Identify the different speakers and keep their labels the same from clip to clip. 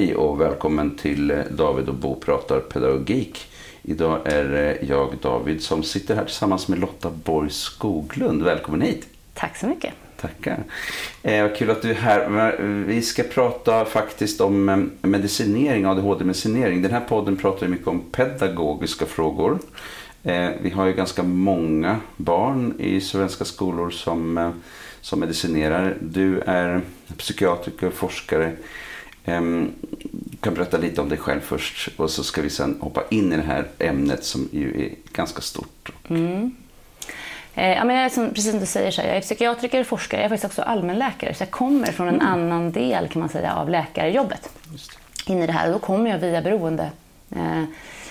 Speaker 1: Hej och välkommen till David och Bo pratar pedagogik. Idag är det jag, David, som sitter här tillsammans med Lotta Borg Skoglund. Välkommen hit!
Speaker 2: Tack så mycket!
Speaker 1: Tackar! Eh, vad kul att du är här. Vi ska prata faktiskt om eh, medicinering, ADHD-medicinering. Den här podden pratar mycket om pedagogiska frågor. Eh, vi har ju ganska många barn i svenska skolor som, eh, som medicinerar. Du är psykiatriker, forskare. Um, kan berätta lite om dig själv först och så ska vi sen hoppa in i det här ämnet som ju är ganska stort.
Speaker 2: Mm. Eh, ja, men jag är som, precis som du säger, så här, jag är psykiatriker och forskare. Jag är faktiskt också allmänläkare. Så jag kommer från en mm. annan del kan man säga, av läkarjobbet in i det här. Och då kommer jag via beroende eh,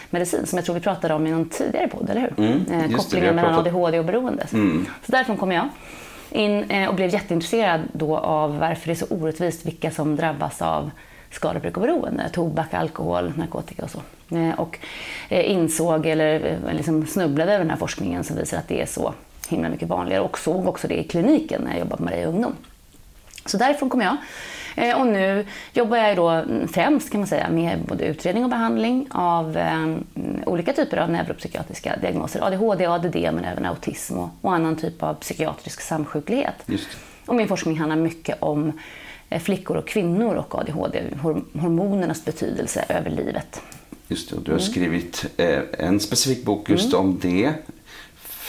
Speaker 2: medicin som jag tror vi pratade om i någon tidigare podd, eller hur? Mm, eh, kopplingen mellan ADHD och beroende. Mm. Så därifrån kom jag in eh, och blev jätteintresserad då av varför det är så orättvist vilka som drabbas av skadebruk och beroende, tobak, alkohol, narkotika och så. Eh, och eh, insåg, eller liksom snubblade över den här forskningen som visar att det är så himla mycket vanligare och såg också det i kliniken när jag jobbade med Maria ungdom. Så därifrån kom jag. Och nu jobbar jag då främst kan man säga med både utredning och behandling av eh, olika typer av neuropsykiatriska diagnoser. ADHD, ADD men även autism och, och annan typ av psykiatrisk samsjuklighet. Just. Och min forskning handlar mycket om Eh, flickor och kvinnor och ADHD, hormonernas betydelse över livet.
Speaker 1: Just det, och du har mm. skrivit eh, en specifik bok just mm. om det.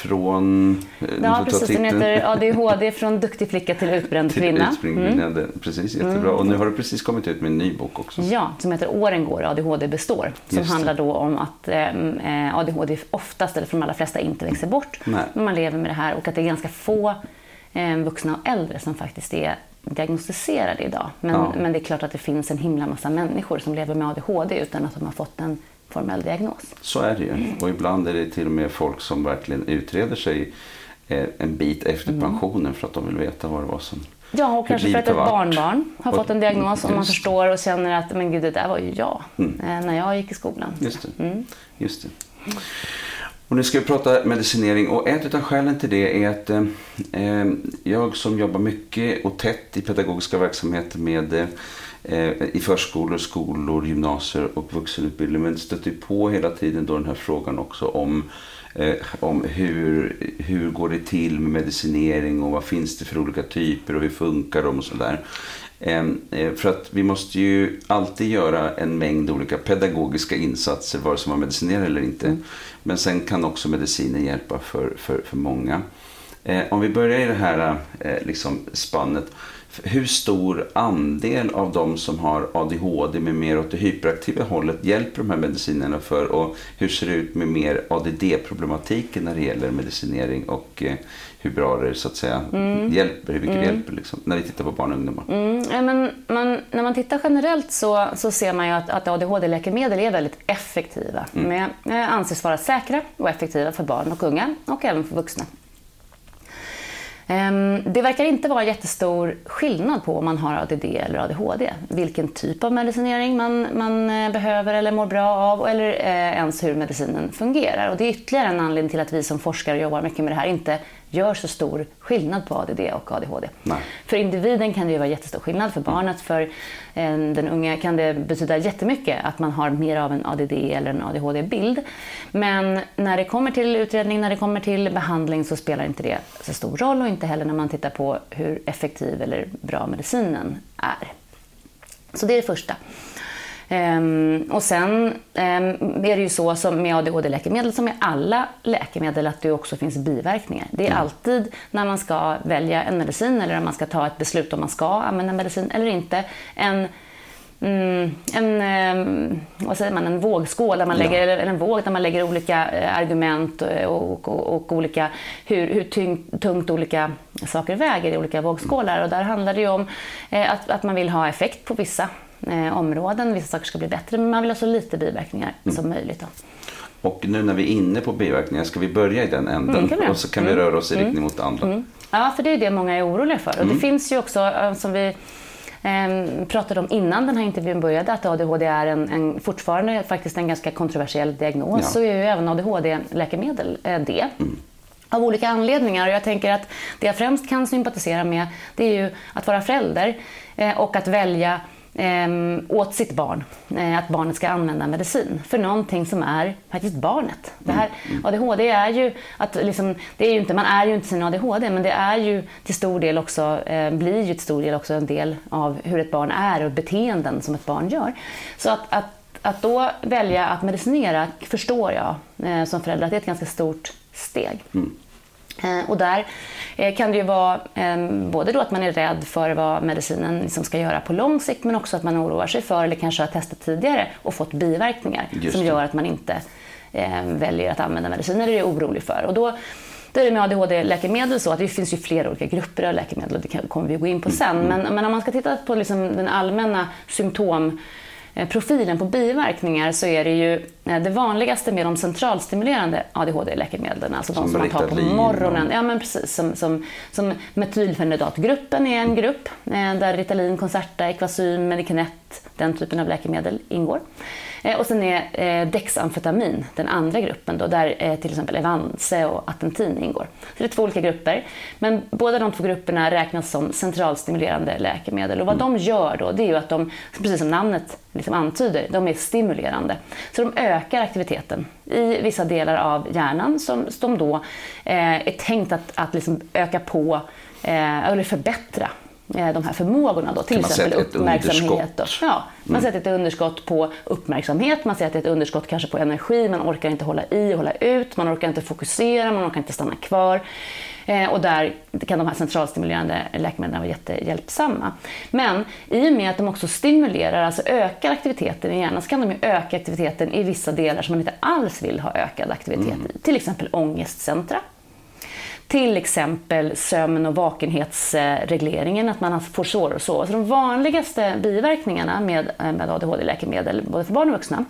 Speaker 1: Från...
Speaker 2: Eh, ja, precis. Den heter ADHD från duktig flicka till utbränd till kvinna.
Speaker 1: Mm. Precis, jättebra. Mm. Och nu har du precis kommit ut med en ny bok också.
Speaker 2: Ja, som heter Åren går, ADHD består. Som handlar då om att eh, ADHD oftast, eller för de allra flesta, inte växer bort. Nej. Men man lever med det här och att det är ganska få eh, vuxna och äldre som faktiskt är diagnostiserade idag. Men, ja. men det är klart att det finns en himla massa människor som lever med ADHD utan att de har fått en formell diagnos.
Speaker 1: Så är det ju. Och ibland är det till och med folk som verkligen utreder sig eh, en bit efter mm. pensionen för att de vill veta vad det var som
Speaker 2: Ja, och kanske för att ett barnbarn har och, fått en diagnos och man förstår och känner att men gud, det där var ju jag mm. Eh, när jag gick i skolan.
Speaker 1: Just det. Mm. Just det. Och nu ska vi prata medicinering och ett av skälen till det är att eh, eh, jag som jobbar mycket och tätt i pedagogiska verksamheter med eh, i förskolor, skolor, gymnasier och vuxenutbildning men stöter på hela tiden då den här frågan också om eh, om hur, hur går det till med medicinering och vad finns det för olika typer och hur funkar de och sådär. Ehm, eh, för att vi måste ju alltid göra en mängd olika pedagogiska insatser vare sig man medicinerar eller inte. Mm. Men sen kan också medicinen hjälpa för, för, för många. Eh, om vi börjar i det här eh, liksom spannet. Hur stor andel av de som har ADHD med mer åt det hyperaktiva hållet hjälper de här medicinerna för? Och hur ser det ut med mer ADD-problematiken när det gäller medicinering och eh, hur bra det så att säga mm. hjälper, hur mycket mm. det hjälper liksom, när vi tittar på barn och ungdomar?
Speaker 2: Mm. Ja, men man, när man tittar generellt så, så ser man ju att, att ADHD-läkemedel är väldigt effektiva. Mm. Med, eh, anses vara säkra och effektiva för barn och unga och även för vuxna. Ehm, det verkar inte vara jättestor skillnad på om man har ADD eller ADHD. Vilken typ av medicinering man, man eh, behöver eller mår bra av eller eh, ens hur medicinen fungerar. Och det är ytterligare en anledning till att vi som forskare jobbar mycket med det här inte gör så stor skillnad på ADD och ADHD. Nej. För individen kan det ju vara jättestor skillnad. För barnet, för eh, den unga kan det betyda jättemycket att man har mer av en ADD eller en ADHD-bild. Men när det kommer till utredning, när det kommer till behandling så spelar inte det så stor roll och inte heller när man tittar på hur effektiv eller bra medicinen är. Så det är det första. Um, och sen um, är det ju så som med ADHD-läkemedel som med alla läkemedel att det också finns biverkningar. Det är mm. alltid när man ska välja en medicin eller när man ska ta ett beslut om man ska använda medicin eller inte en Mm, en, eh, vad säger man, en vågskål, där man ja. lägger, eller en våg där man lägger olika eh, argument och, och, och, och olika, hur, hur tyng, tungt olika saker väger i olika vågskålar. Och där handlar det ju om eh, att, att man vill ha effekt på vissa eh, områden. Vissa saker ska bli bättre, men man vill ha så lite biverkningar mm. som möjligt. Då.
Speaker 1: Och nu när vi är inne på biverkningar, ska vi börja i den änden? Mm, och så kan vi mm. röra oss i riktning mm. mot andra. Mm.
Speaker 2: Ja, för det är det många är oroliga för. Och det mm. finns ju också, eh, som vi eh, pratade om innan den här intervjun började, att ADHD är en, en fortfarande faktiskt en ganska kontroversiell diagnos. Ja. Så är ju även ADHD-läkemedel eh, det. Av olika anledningar. Och jag tänker att det jag främst kan sympatisera med, det är ju att vara förälder eh, och att välja åt sitt barn eh, att barnet ska använda medicin för någonting som är faktiskt barnet. Det här, mm. ADHD är ju, att liksom, det är ju inte, man är ju inte sin ADHD men det är ju till stor del också, eh, blir ju till stor del också en del av hur ett barn är och beteenden som ett barn gör. Så att, att, att då välja att medicinera förstår jag eh, som förälder att det är ett ganska stort steg. Mm. Eh, och där eh, kan det ju vara ehm, både då att man är rädd för vad medicinen liksom ska göra på lång sikt men också att man oroar sig för eller kanske har testat tidigare och fått biverkningar som gör att man inte ehm, väljer att använda mediciner eller är orolig för. Och då, då är det med ADHD-läkemedel så att det finns ju flera olika grupper av läkemedel och det kommer vi gå in på sen. Mm. Men, men om man ska titta på liksom den allmänna symptom profilen på biverkningar så är det ju eh, det vanligaste med de centralstimulerande ADHD-läkemedlen, alltså de som, som man tar på morgonen. Ja, men precis. Som, som, som metylfenidatgruppen är en grupp eh, där Ritalin, Concerta, Equasym, Medicanet, den typen av läkemedel ingår. Eh, och sen är eh, dexamfetamin den andra gruppen då, där eh, till exempel Evanse och Atentin ingår. Så det är två olika grupper. Men båda de två grupperna räknas som centralstimulerande läkemedel. Och vad mm. de gör då, det är ju att de, precis som namnet liksom antyder, de är stimulerande. Så de ökar aktiviteten i vissa delar av hjärnan som, som då eh, är tänkt att, att liksom öka på eh, eller förbättra de här förmågorna. Då, till exempel uppmärksamhet. Och, ja, man mm. sätter ett underskott på uppmärksamhet, man sätter ett underskott kanske på energi, man orkar inte hålla i och hålla ut, man orkar inte fokusera, man orkar inte stanna kvar. Eh, och där kan de här centralstimulerande läkemedlen vara jättehjälpsamma. Men i och med att de också stimulerar, alltså ökar aktiviteten i hjärnan, så kan de ju öka aktiviteten i vissa delar som man inte alls vill ha ökad aktivitet mm. i. Till exempel ångestcentra till exempel sömn och vakenhetsregleringen, att man får svårare att sova. Så alltså de vanligaste biverkningarna med, eh, med ADHD-läkemedel, både för barn och vuxna,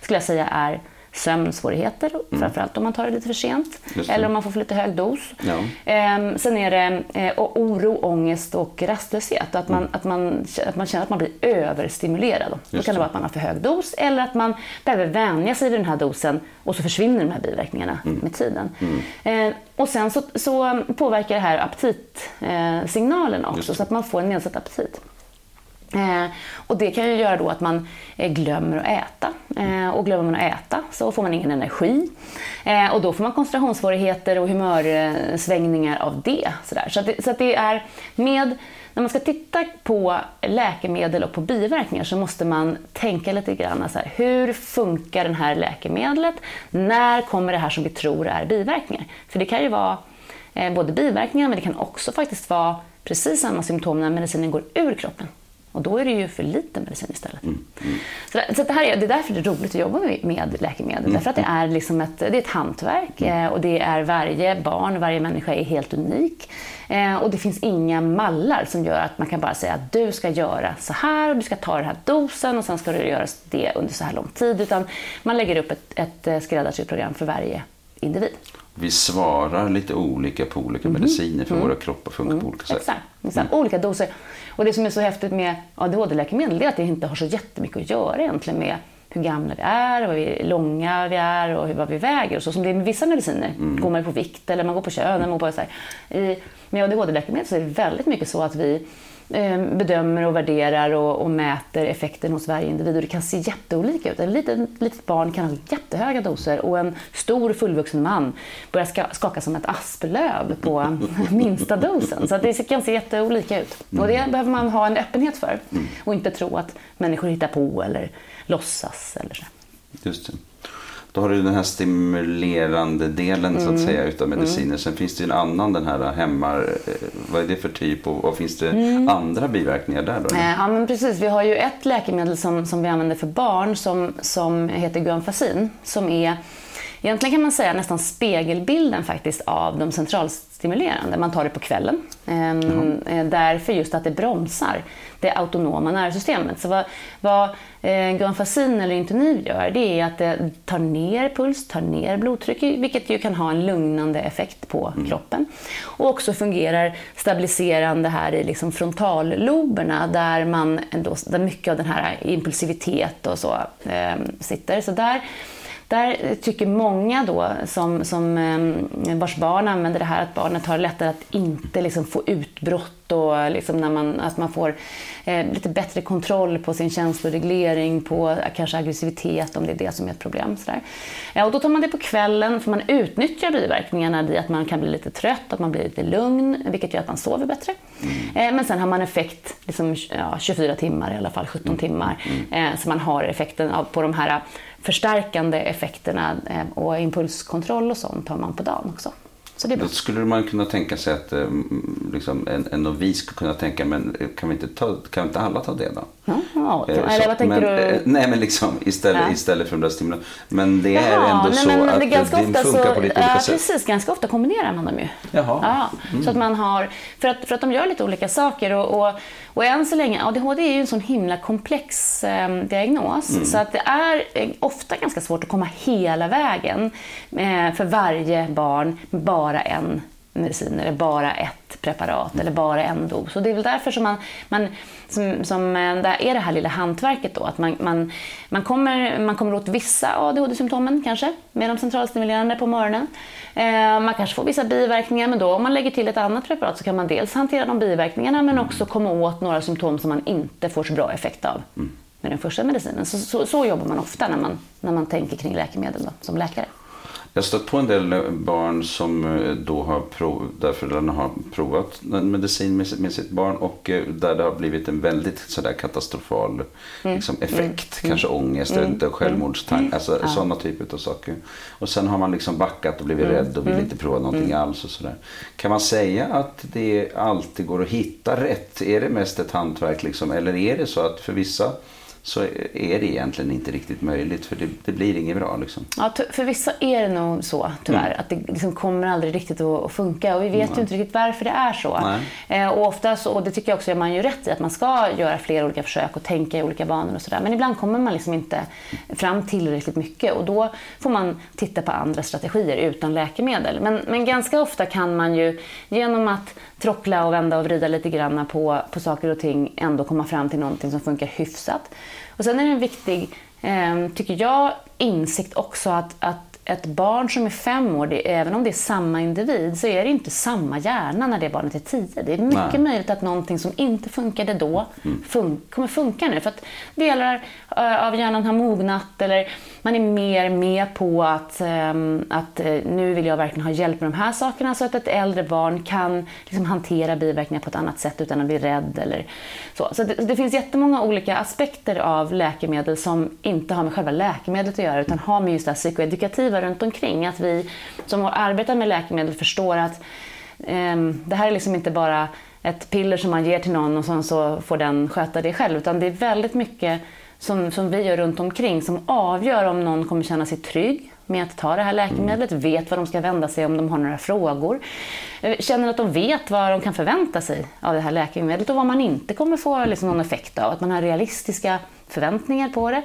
Speaker 2: skulle jag säga är sömnsvårigheter, mm. framförallt om man tar det lite för sent eller om man får för lite hög dos. Ja. Eh, sen är det eh, oro, ångest och rastlöshet. Att man, mm. att, man, att man känner att man blir överstimulerad. Just Då kan det vara att man har för hög dos eller att man behöver vänja sig vid den här dosen och så försvinner de här biverkningarna mm. med tiden. Mm. Eh, och sen så, så, påverkar det här aptitsignalen också så att man får en nedsatt aptit. Eh, och det kan ju göra då att man eh, glömmer att äta. Eh, och glömmer man att äta så får man ingen energi. Eh, och då får man koncentrationssvårigheter och humörsvängningar av det. Sådär. Så, att det, så att det är med när man ska titta på läkemedel och på biverkningar så måste man tänka lite grann så här, hur funkar det här läkemedlet? När kommer det här som vi tror är biverkningar? För det kan ju vara eh, både biverkningar men det kan också faktiskt vara precis samma symptom när medicinen går ur kroppen. Och då är det ju för lite medicin istället. Mm. Mm. Så, så det, här är, det är därför det är roligt att jobba med läkemedel. Mm. Därför att det är, liksom ett, det är ett hantverk mm. eh, och det är varje barn, varje människa är helt unik. Eh, och det finns inga mallar som gör att man kan bara säga att du ska göra så här och du ska ta den här dosen och sen ska du göra det under så här lång tid. Utan man lägger upp ett, ett eh, skräddarsytt program för varje individ.
Speaker 1: Vi svarar lite olika på olika mm. mediciner för mm. våra kroppar funkar mm. på olika sätt.
Speaker 2: Exakt, exakt. olika doser. Och det som är så häftigt med ADHD-läkemedel är att det inte har så jättemycket att göra egentligen med hur gamla vi är, hur långa vi är och hur, vad vi väger. Och så som det är med vissa mediciner. Mm. Går man på vikt eller man går på kön. Eller man på så här. I, med ADHD-läkemedel så är det väldigt mycket så att vi bedömer och värderar och, och, mäter effekten hos varje individ och det kan se jätteolika ut. Ett litet, litet barn kan ha jättehöga doser och en stor fullvuxen man börjar skaka som ett asplöv på minsta dosen. Så det kan se jätteolika ut. Och det behöver man ha en öppenhet för och inte tro att människor hittar på eller låtsas. Eller så.
Speaker 1: Just det. Då har du den här stimulerande delen så att mm. säga utav mediciner. Mm. Sen finns det en annan den här hämmar, eh, vad är det för typ och vad finns det mm. andra biverkningar där då?
Speaker 2: Eh, ja men precis, vi har ju ett läkemedel som, som vi använder för barn som, som heter Guanfacin som är Egentligen kan man säga nästan spegelbilden faktiskt av de centralstimulerande. Man tar det på kvällen. Mm. Därför just att det bromsar det autonoma nervsystemet. Så vad, vad eh, Guanfacin eller Intoniv gör det är att det tar ner puls, tar ner blodtryck, vilket ju kan ha en lugnande effekt på mm. kroppen. Och också fungerar stabiliserande här i liksom frontalloberna där, man ändå, där mycket av den här impulsivitet och så eh, sitter. Så där där tycker många då som, som eh, vars barn använder det här att barnet har lättare att inte liksom få utbrott och liksom när man, att man får eh, lite bättre kontroll på sin känsloreglering, på kanske aggressivitet om det är det som är ett problem. Sådär. Ja, och då tar man det på kvällen för man utnyttjar biverkningarna i att man kan bli lite trött, att man blir lite lugn, vilket gör att man sover bättre. Mm. Eh, men sen har man effekt liksom, ja, 24 timmar i alla fall, 17 mm. timmar. Mm. Eh, så man har effekten av, på de här förstärkande effekterna eh, och impulskontroll och sånt har man på dagen också.
Speaker 1: Så det är skulle man kunna tänka sig att eh, liksom, en, en novis skulle kunna tänka, men kan vi inte, ta, kan inte alla ta det då?
Speaker 2: Ja, eh, eller vad tänker
Speaker 1: men,
Speaker 2: du?
Speaker 1: Nej, men liksom istället, ja. istället för de där stimulanserna. Men det är Jaha, ändå nej, så men, att det, ganska det funkar så, på lite olika ja, sätt.
Speaker 2: Precis, ganska ofta kombinerar man dem ju. Jaha. Ja, mm. Så att man har, för att, för att de gör lite olika saker och, och, och än så länge, ADHD är ju en sån himla komplex eh, diagnos. Mm. Så att det är eh, ofta ganska svårt att komma hela vägen eh, för varje barn med bara en medicin eller bara ett preparat eller bara en dos. Och det är väl därför som man, man som, som eh, det är det här lilla hantverket då, att man, man, man, kommer, man kommer åt vissa ADHD-symptomen kanske med de centralstimulerande på morgonen. Eh, man kanske får vissa biverkningar, men då om man lägger till ett annat preparat så kan man dels hantera de biverkningarna men också komma åt några symptom som man inte får så bra effekt av. Mm. med den första medicinen. Så, så, så, jobbar man ofta när man, när man tänker kring läkemedel då, som läkare.
Speaker 1: Jag har stött på en del barn som eh, då har prov, där föräldrarna har provat medicin med, med sitt barn och eh, där det har blivit en väldigt sådär katastrofal mm. liksom, effekt. Mm. Kanske ångest, mm. inte självmordstankar, mm. alltså ja. sådana typer av saker. Och sen har man liksom backat och blivit mm. rädd och vill mm. inte prova någonting mm. alls. Och sådär. Kan man säga att det alltid går att hitta rätt? Är det mest ett hantverk liksom? Eller är det så att för vissa så är det egentligen inte riktigt möjligt för det, det blir inget bra. Liksom.
Speaker 2: Ja, för vissa är det nog så tyvärr, mm. att det liksom kommer aldrig riktigt att, funka och vi vet mm. ju inte riktigt varför det är så. Eh, och ofta så, och det tycker jag också att man gör rätt i, att man ska göra flera olika försök och tänka i olika banor och sådär. Men ibland kommer man liksom inte fram tillräckligt mycket och då får man titta på andra strategier utan läkemedel. Men, men ganska ofta kan man ju genom att trockla och vända och vrida lite grann på, på saker och ting ändå komma fram till någonting som funkar hyfsat. Och sen är det en viktig, eh, tycker jag, insikt också att, att ett barn som är fem år, det, även om det är samma individ, så är det inte samma hjärna när det barnet är tio. Det är mycket Nej. möjligt att någonting som inte funkade då mm. fun kommer funka nu. För att delar uh, av hjärnan har mognat eller man är mer med på att, ehm, att eh, nu vill jag verkligen ha hjälp med de här sakerna så att ett äldre barn kan liksom, hantera biverkningar på ett annat sätt utan att bli rädd. Eller så så det, det finns jättemånga olika aspekter av läkemedel som inte har med själva läkemedlet att göra utan har med just det psykoedukativa runt omkring. Att vi som arbetar med läkemedel förstår att um, det här är liksom inte bara ett piller som man ger till någon och sen så får den sköta det själv. Utan det är väldigt mycket som, som vi gör runt omkring som avgör om någon kommer känna sig trygg med att ta det här läkemedlet, vet vad de ska vända sig om de har några frågor. Eh, känner att de vet vad de kan förvänta sig av det här läkemedlet och vad man inte kommer få liksom någon effekt av. Att man har realistiska förväntningar på det.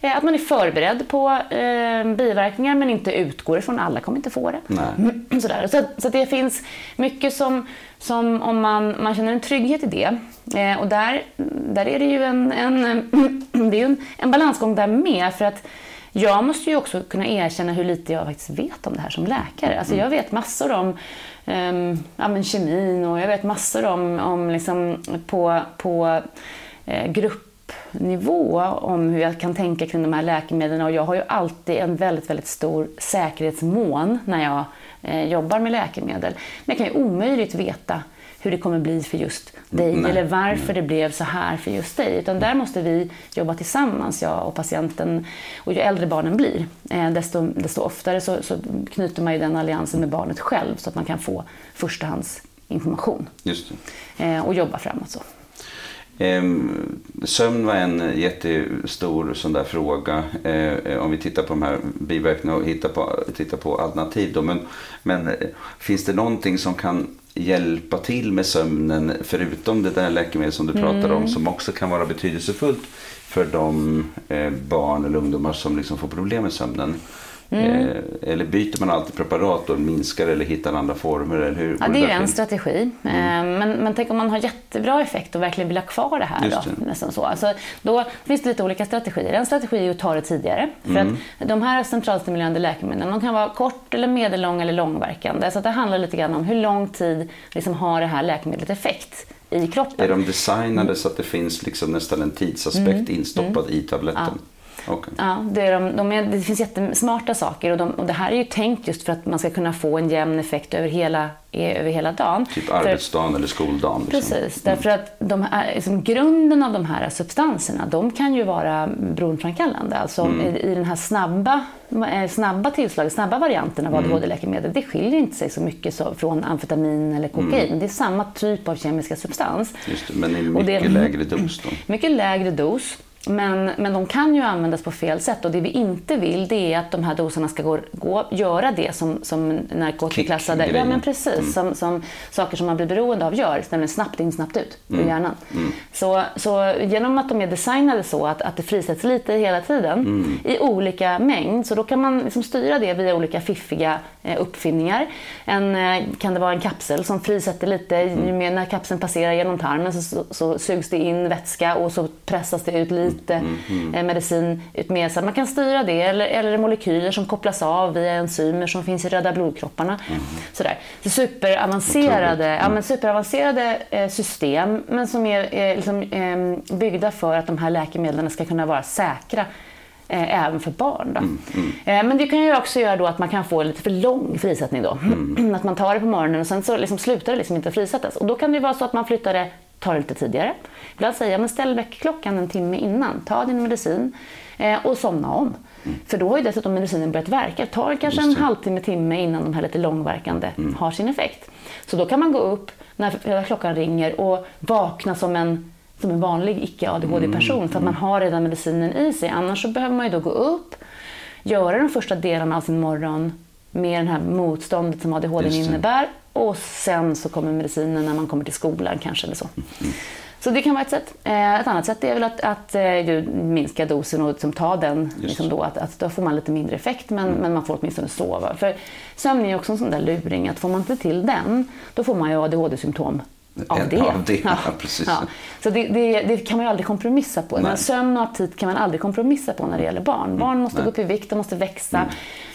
Speaker 2: Eh, att man är förberedd på eh, biverkningar men inte utgår ifrån alla kommer inte få det. Nej. Sådär. Så, så det finns mycket som, som om man, man känner en trygghet i det. Eh, och där, där är det ju en, en, det är en, en balansgång där med. för att jag måste ju också kunna erkänna hur lite jag faktiskt vet om det här som läkare. Alltså jag vet massor om um, ja, men kemin och jag vet massor om, om liksom på, på eh, gruppnivå om hur jag kan tänka kring de här läkemedlen och jag har ju alltid en väldigt, väldigt stor säkerhetsmån när jag eh, jobbar med läkemedel. Men jag kan ju omöjligt veta hur det kommer bli för just dig Nej. eller varför det blev så här för just dig. Utan där måste vi jobba tillsammans, jag och patienten. Och ju äldre barnen blir, eh, desto, desto oftare så, så knyter man ju den alliansen med barnet själv så att man kan få förstahandsinformation.
Speaker 1: Just
Speaker 2: eh, och jobba framåt så.
Speaker 1: Um, sömn var en jättestor sån där fråga. Uh, om vi tittar på de här biverkningarna och hittar på, tittar på alternativ. Då. Men, men uh, finns det någonting som kan hjälpa till med sömnen förutom det där läkemedlet som du pratar mm. om som också kan vara betydelsefullt för de eh, barn eller ungdomar som liksom får problem med sömnen. Mm. eller byter man alltid preparat och minskar eller hittar andra former? Eller hur?
Speaker 2: Ja, det är ju en strategi. Mm. Men, men tänk om man har jättebra effekt och verkligen vill ha kvar det här. Då, nästan så. Alltså, då finns det lite olika strategier. En strategi är att ta det tidigare. För mm. att de här centralstimulerande läkemedlen de kan vara kort, eller medellång eller långverkande. Så det handlar lite grann om hur lång tid liksom har det här läkemedlet effekt i kroppen.
Speaker 1: Är de designade så att det finns liksom nästan en tidsaspekt mm. instoppad i tabletten? Ja. Okay.
Speaker 2: Ja, det, är de, de är, det finns jättesmarta saker och, de, och det här är ju tänkt just för att man ska kunna få en jämn effekt över hela, över hela dagen.
Speaker 1: Typ arbetsdagen för, eller skoldagen.
Speaker 2: Liksom. Precis, mm. därför att de här, liksom, grunden av de här substanserna de kan ju vara beroendeframkallande. Alltså mm. i, i den här snabba, eh, snabba tillslaget, snabba varianten av ADHD-läkemedel, det skiljer inte sig så mycket så, från amfetamin eller kokain. Mm. Det är samma typ av kemiska substans.
Speaker 1: Just det, men i mycket lägre dos då?
Speaker 2: Mycket lägre dos. Men, men de kan ju användas på fel sätt och det vi inte vill det är att de här doserna ska gå, gå, göra det som, som narkotikaklassade, ja men precis, mm. som, som saker som man blir beroende av gör, nämligen snabbt in, snabbt ut ur mm. hjärnan. Mm. Så, så genom att de är designade så att, att det frisätts lite hela tiden mm. i olika mängd, så då kan man liksom styra det via olika fiffiga eh, uppfinningar. En, eh, kan det vara en kapsel som frisätter lite, mer när kapseln passerar genom tarmen så, så, så sugs det in vätska och så pressas det ut lite lite mm, mm. Eh, medicin ut med sig. Man kan styra det eller, eller molekyler som kopplas av via enzymer som finns i röda blodkropparna. Mm. Sådär. Så superavancerade, ja, men mm. superavancerade eh, system men som är, är liksom, eh, byggda för att de här läkemedlen ska kunna vara säkra Eh, även för barn. Då. Mm, mm. Eh, men det kan ju också göra då att man kan få lite för lång frisättning. Då. Mm. Att man tar det på morgonen och sen så liksom slutar det liksom inte frisättas. Och då kan det vara så att man flyttar det ta det lite tidigare. Ibland säger jag, men ställ väckklockan en timme innan. Ta din medicin eh, och somna om. Mm. För då har ju dessutom medicinen börjat verka. Det tar kanske en halvtimme, timme innan de här lite långverkande mm. har sin effekt. Så då kan man gå upp när klockan ringer och vakna som en, som en vanlig icke-ADHD-person mm. för att man har redan medicinen i sig. Annars så behöver man ju då gå upp, göra de första delarna av sin morgon med det här motståndet som ADHD innebär och sen så kommer medicinen när man kommer till skolan kanske eller så. Mm. Så det kan vara ett sätt. Eh, ett annat sätt är väl att, att eh, minska dosen och liksom ta den. Liksom då, att, att då får man lite mindre effekt men, mm. men man får åtminstone sova. För sömn är också en sån där luring att får man inte till den då får man ju ADHD-symptom av det.
Speaker 1: Av det. Ja. precis. Ja.
Speaker 2: Så det, det, det, kan man ju aldrig kompromissa på. Men sömn och aptit kan man aldrig kompromissa på när det gäller barn. Mm. Barn måste Nej. gå upp i vikt, de måste växa.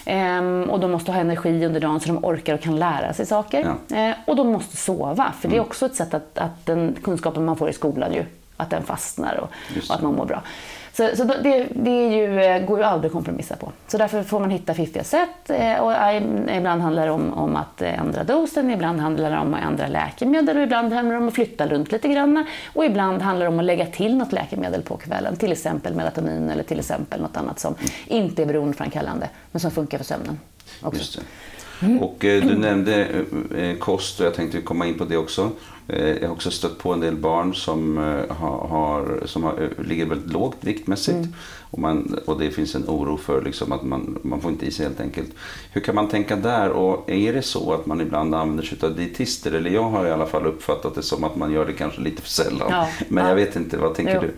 Speaker 2: Mm. Ehm, och de måste ha energi under dagen så de orkar och kan lära sig saker. Ja. Ehm, och de måste sova, för det är mm. också ett sätt att, att den kunskapen man får i skolan ju, att den fastnar och, och att man mår bra. Så, så det, det ju, eh, går ju aldrig att kompromissa på. Så därför får man hitta fiffiga sätt. Eh, och ibland handlar det om, om att ändra dosen, ibland handlar det om att ändra läkemedel och ibland handlar det om att flytta runt lite grann. Och ibland handlar det om att lägga till något läkemedel på kvällen. Till exempel melatonin eller till exempel något annat som inte är beroendeframkallande men som funkar för sömnen. Också.
Speaker 1: Mm. Och eh, du nämnde eh, kost och jag tänkte komma in på det också. Eh, jag har också stött på en del barn som, har, har som har, ligger väldigt lågt viktmässigt. Mm. Och, man, och det finns en oro för liksom att man, man får inte i sig helt enkelt. Hur kan man tänka där? Och är det så att man ibland använder sig av dietister? Eller jag har i alla fall uppfattat det som att man gör det kanske lite för sällan. Ja. Men jag vet inte, vad tänker jo. du?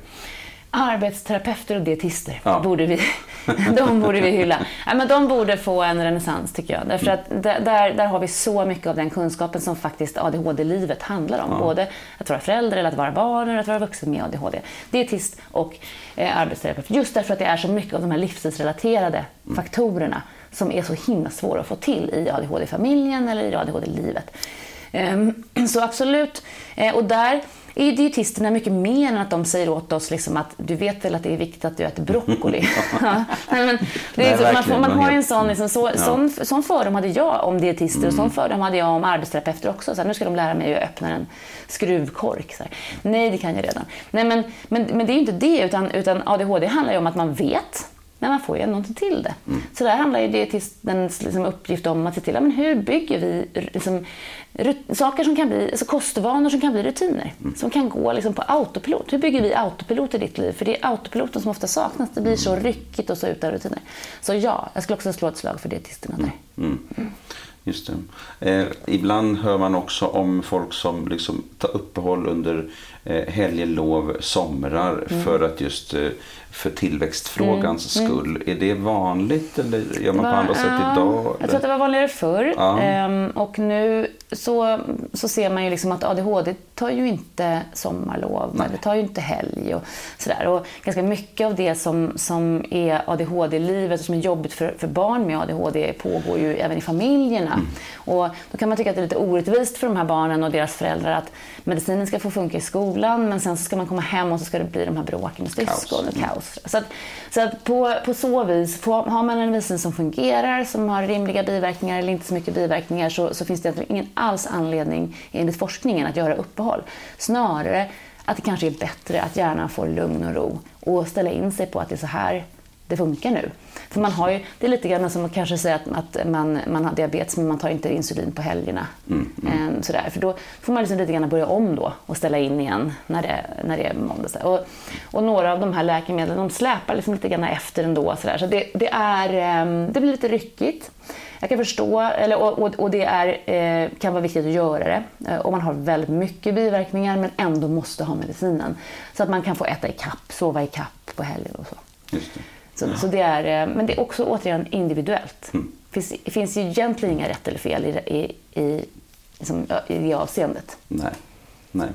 Speaker 2: Arbetsterapeuter och dietister, ja. borde vi, de borde vi hylla. Ja, men de borde få en renässans tycker jag. Därför att där, där har vi så mycket av den kunskapen som faktiskt ADHD-livet handlar om. Ja. Både att vara förälder, eller att vara barn eller att vara vuxen med ADHD. Dietist och eh, arbetsterapeut. Just därför att det är så mycket av de här livsstilsrelaterade mm. faktorerna som är så himla svåra att få till i ADHD-familjen eller i ADHD-livet. Um, så absolut. Eh, och där är dietisterna mycket mer än att de säger åt oss liksom att du vet väl att det är viktigt att du äter broccoli. ja. men det är Nej, så, man, man, har en sån, liksom, så, ja. sån, sån fördom hade jag om dietister mm. och sån fördom hade jag om arbetsterapeuter också. Så här, nu ska de lära mig att öppna en skruvkork. Så här. Nej, det kan jag redan. Nej, men, men, men det är ju inte det, utan, utan ADHD handlar ju om att man vet men man får ju någonting till det. Mm. Så där handlar ju dietistens liksom, uppgift om att se till, men hur bygger vi liksom, saker som kan bli, alltså kostvanor som kan bli rutiner, mm. som kan gå liksom, på autopilot. Hur bygger vi autopilot i ditt liv? För det är autopiloten som ofta saknas. Det blir så ryckigt och så utan rutiner. Så ja, jag skulle också slå ett slag för dietisterna där. Mm.
Speaker 1: mm. Just det. Eh, ibland hör man också om folk som liksom tar uppehåll under eh, helgelov, somrar mm. för att just eh, för tillväxtfrågans mm. skull. Är det vanligt eller gör man var, på andra sätt ja, idag?
Speaker 2: Jag tror att det var vanligare förr. Ehm, och nu så, så ser man ju liksom att ADHD tar ju inte sommarlov, Nej. det tar ju inte helg och sådär. Och ganska mycket av det som, som är ADHD-livet och som är jobbigt för, för barn med ADHD pågår ju även i familjerna. Mm. Och då kan man tycka att det är lite orättvist för de här barnen och deras föräldrar att medicinen ska få funka i skolan men sen så ska man komma hem och så ska det bli de här bråken med syskon och kaos. Så, att, så att på, på så vis, på, har man en medicin som fungerar, som har rimliga biverkningar eller inte så mycket biverkningar så, så finns det ingen alls anledning enligt forskningen att göra uppehåll. Snarare att det kanske är bättre att hjärnan får lugn och ro och ställa in sig på att det är så här det funkar nu. För man har ju, det är lite grann som att kanske säga att, att man, man har diabetes men man tar inte insulin på helgerna. Mm, mm. Ehm, sådär. För då får man liksom lite grann börja om då och ställa in igen när det, när det är måndag. Och, och några av de här läkemedlen de släpar liksom lite grann efter ändå. Sådär. Så det, det, är, ehm, det blir lite ryckigt. Jag kan förstå, eller, och, och det är, eh, kan vara viktigt att göra det eh, om man har väldigt mycket biverkningar men ändå måste ha medicinen. Så att man kan få äta i kapp, sova i kapp på helgen och så. Just det. Så, ja. så det är, eh, men det är också återigen individuellt. Mm. Det finns, finns ju egentligen inga rätt eller fel i, i, i, liksom, i det avseendet.
Speaker 1: Nej. Nej.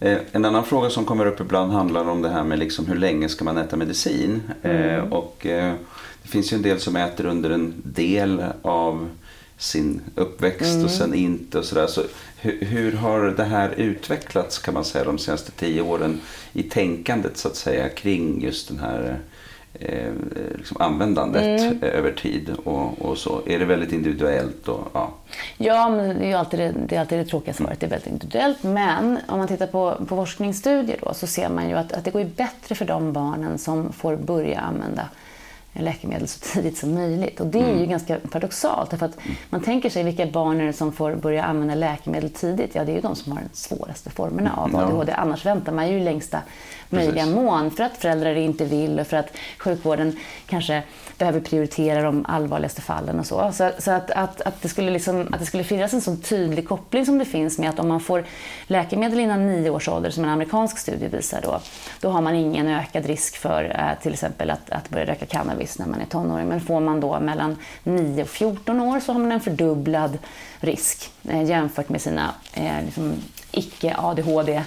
Speaker 1: Eh, en annan fråga som kommer upp ibland handlar om det här med liksom hur länge ska man äta medicin. Mm. Eh, och, eh, det finns ju en del som äter under en del av sin uppväxt mm. och sen inte och sådär. Så hur, hur, har det här utvecklats kan man säga de senaste tio åren i tänkandet så att säga kring just den här eh, liksom användandet mm. över tid och, och, så? Är det väldigt individuellt? Och, ja.
Speaker 2: ja, men det är alltid det, det, är alltid det tråkiga svaret. Det är väldigt individuellt. Men om man tittar på, på forskningsstudier då, så ser man ju att, att det går bättre för de barnen som får börja använda läkemedel så tidigt som möjligt. Och det är ju mm. ganska paradoxalt. För att man tänker sig vilka barn är det som får börja använda läkemedel tidigt? Ja, det är ju de som har de svåraste formerna av ADHD. Ja. Annars väntar man ju längsta möjliga Precis. mån för att föräldrar inte vill och för att sjukvården kanske behöver prioritera de allvarligaste fallen och så. Så, så att, att, att, det skulle liksom, att det skulle finnas en sån tydlig koppling som det finns med att om man får läkemedel innan nio års ålder, som en amerikansk studie visar då, då har man ingen ökad risk för eh, till exempel att, att börja röka cannabis när man är tonåring. Men får man då mellan 9 och 14 år så har man en fördubblad risk eh, jämfört med sina eh, liksom, icke-ADHD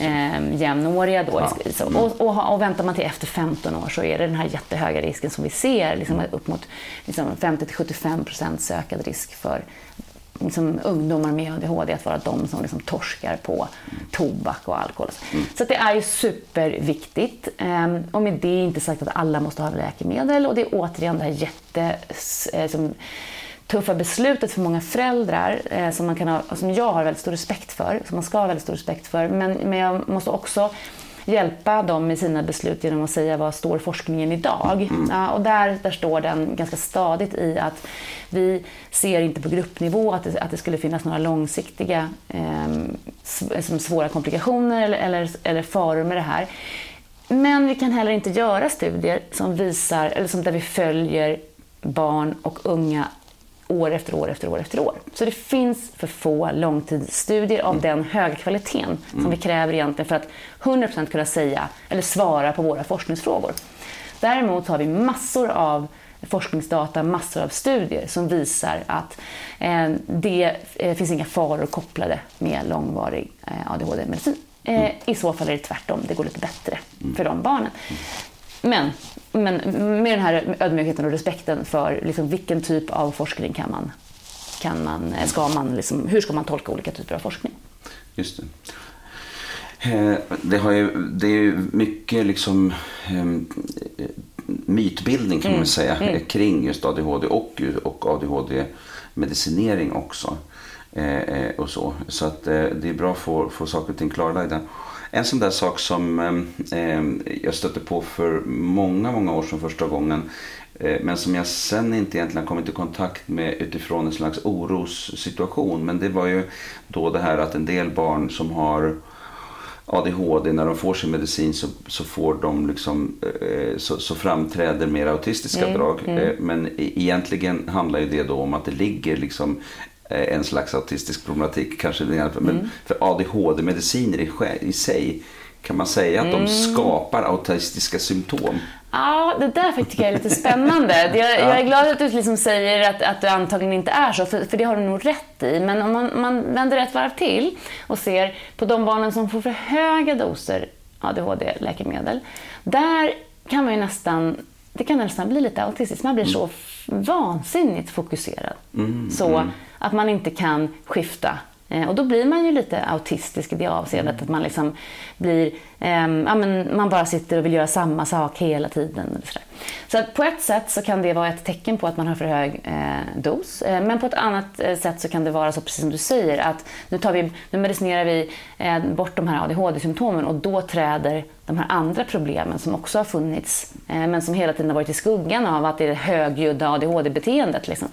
Speaker 2: eh, jämnåriga. Då. Ja. Mm. Och, och, och, väntar man till efter 15 år så är det den här jättehöga risken som vi ser, liksom mm. upp mot liksom 50-75 procents ökad risk för liksom, ungdomar med ADHD att vara de som liksom torskar på tobak och alkohol. Mm. Så det är ju superviktigt. Um, och med det inte sagt att alla måste ha läkemedel och det är återigen det här jätte... Liksom, tuffa beslutet för många föräldrar eh, som, man kan ha, som jag har väldigt stor respekt för, som man ska ha väldigt stor respekt för. Men, men jag måste också hjälpa dem med sina beslut genom att säga vad står forskningen idag? Mm. Ja, och där, där står den ganska stadigt i att vi ser inte på gruppnivå att det, att det skulle finnas några långsiktiga eh, svåra komplikationer eller, eller, eller faror med det här. Men vi kan heller inte göra studier som visar, eller som där vi följer barn och unga år efter år efter år efter år. Så det finns för få långtidsstudier av mm. den höga kvaliteten som mm. vi kräver egentligen för att 100% kunna säga eller svara på våra forskningsfrågor. Däremot har vi massor av forskningsdata, massor av studier som visar att eh, det eh, finns inga faror kopplade med långvarig eh, ADHD-medicin. Eh, mm. I så fall är det tvärtom, det går lite bättre för de barnen. Men, men med den här ödmjukheten och respekten för liksom, vilken typ av forskning kan man, kan man, ska man liksom, hur ska man tolka olika typer av forskning?
Speaker 1: Just det. Eh, det, har ju, det är ju mycket liksom, ehm, mytbildning kan man mm. säga mm. kring just ADHD och, och ADHD-medicinering också. Eh, eh, och så så att, det är bra att få, få saker och ting klarlagda. En sån där sak som eh, jag stötte på för många, många år sedan första gången. Eh, men som jag sen inte egentligen kommit i kontakt med utifrån en slags orossituation. Men det var ju då det här att en del barn som har ADHD, när de får sin medicin så, så får de liksom, eh, så, så, framträder mer autistiska mm, drag. Mm. Eh, men e-, egentligen handlar ju det då om att det ligger liksom en slags autistisk problematik kanske. Men mm. för ADHD-mediciner i, i sig kan man säga att de skapar autistiska symptom?
Speaker 2: Ja, det där tycker jag är lite spännande. Jag, jag är glad att du liksom säger att, att det antagligen inte är så, för, för det har du nog rätt i. Men om man, man vänder ett varv till och ser på de barnen som får för höga doser ADHD-läkemedel, där kan man ju nästan det kan nästan bli lite autistiskt. Man blir så vansinnigt fokuserad.
Speaker 1: Mm,
Speaker 2: så
Speaker 1: mm.
Speaker 2: Att man inte kan skifta. Eh, Och då blir man ju lite autistisk i det avseendet. Att man liksom blir, ehm, ja, men man bara sitter och vill göra samma sak hela tiden. eller sådär. Så på ett sätt så kan det vara ett tecken på att man har för hög eh, dos. Eh, men på ett annat eh, sätt så kan det vara så, precis som du säger, att nu, tar vi, nu medicinerar vi eh, bort de här ADHD-symptomen och då träder de här andra problemen som också har funnits, eh, men som hela tiden har varit i skuggan av att det är det högljudda ADHD-beteendet. Liksom.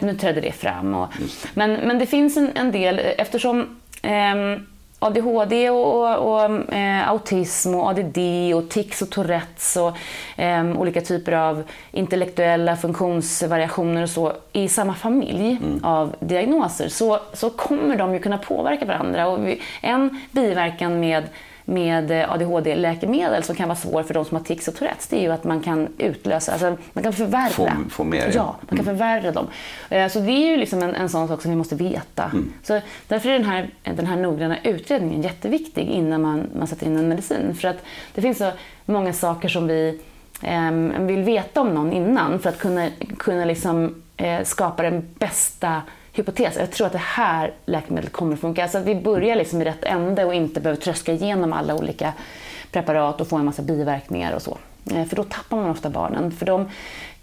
Speaker 2: Nu träder det fram. Och, men, men det finns en, en del, eftersom ehm, ADHD och, och, och eh, autism och ADD och tics och Tourettes och eh, olika typer av intellektuella funktionsvariationer och så i samma familj av diagnoser så, så kommer de ju kunna påverka varandra. Och vi, en biverkan med med ADHD-läkemedel som kan vara svår för de som har tics och Tourettes, det är ju att man kan utlösa, alltså man kan förvärra.
Speaker 1: Få- få mer, ja.
Speaker 2: Man kan förvärra dem. Eh, Så det är ju liksom en, en sån sak som vi måste veta. Så därför är den här, den här noggranna utredningen jätteviktig innan man, man sätter in en medicin. För att det finns så många saker som vi em, vill veta om någon innan för att kunna, kunna liksom, eh, skapa den bästa hypotes. Jag tror att det här läkemedlet kommer att funka. Alltså att vi börjar liksom i rätt ände och inte behöver tröska igenom alla olika preparat och få en massa biverkningar och så. Eh, för då tappar man ofta barnen. För de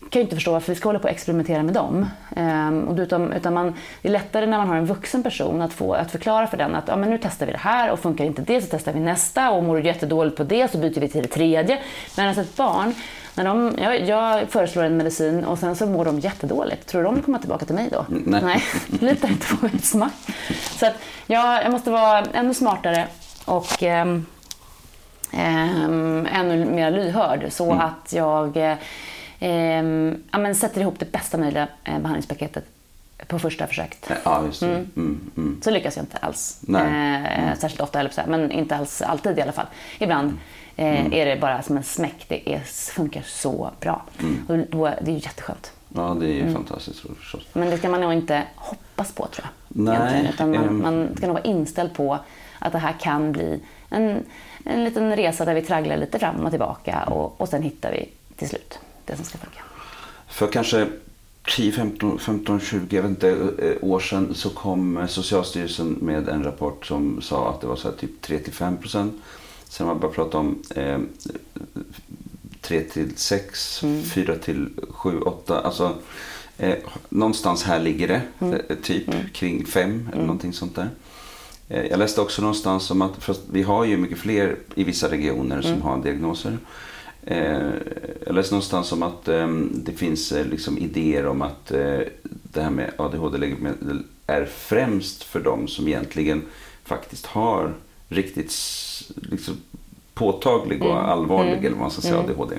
Speaker 2: kan ju inte förstå varför vi ska hålla på och experimentera med dem. Ehm, och utan, utan man, det är lättare när man har en vuxen person att, få, att förklara för den att ja, men nu testar vi det här och funkar inte det så testar vi nästa och mår du jättedåligt på det så byter vi till det tredje. Medan ett barn, när de, jag, jag föreslår en medicin och sen så mår de jättedåligt. Tror du de vill komma tillbaka till mig då?
Speaker 1: Nej.
Speaker 2: Nej, litar inte på mitt smack. Så att jag, jag måste vara ännu smartare och ehm, ehm, ännu mer lyhörd så att jag eh, ja, men sätter ihop det bästa möjliga eh, behandlingspaketet på första försöket.
Speaker 1: Ja, just det. Mm, mm.
Speaker 2: Så lyckas jag inte alls.
Speaker 1: Nej.
Speaker 2: Eh, särskilt ofta, eller så här, men inte alls alltid i alla fall. Ibland eh, är det bara som en smäck. Det är, funkar så bra. Och då, det är ju jätteskönt.
Speaker 1: Ja, det är ju fantastiskt roligt förstås.
Speaker 2: Men det ska man nog inte hoppas på tror jag.
Speaker 1: Nej.
Speaker 2: Utan man,
Speaker 1: ehm.
Speaker 2: man ska nog vara inställd på att det här kan bli en, en liten resa där vi tragglar lite fram och tillbaka och, och sen hittar vi till slut det som ska funka.
Speaker 1: För kanske 10, 15, 15 20 jag vet inte, eh, år sedan så kom eh, Socialstyrelsen med en rapport som sa att det var så här typ 3-5 procent. Sen har man börjat prata om eh, 3 till 6, 4 till 7, 8. Alltså, eh, någonstans här ligger det, eh, typ kring 5 eller någonting sånt där. Eh, Jag läste också någonstans om att vi har ju mycket fler i vissa regioner som har diagnoser. Eh, Jag läste någonstans om att eh, det finns eh, liksom idéer om att det här med ADHD-läkemedel är främst för de som egentligen faktiskt har riktigt liksom, påtaglig och allvarlig eller vad man ska säga, ADHD.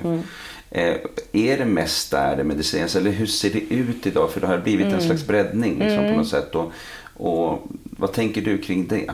Speaker 1: Eh, är det mest där det medicineras eller hur ser det ut idag? För det har blivit en slags breddning liksom, på något sätt. Och, och vad tänker du kring det?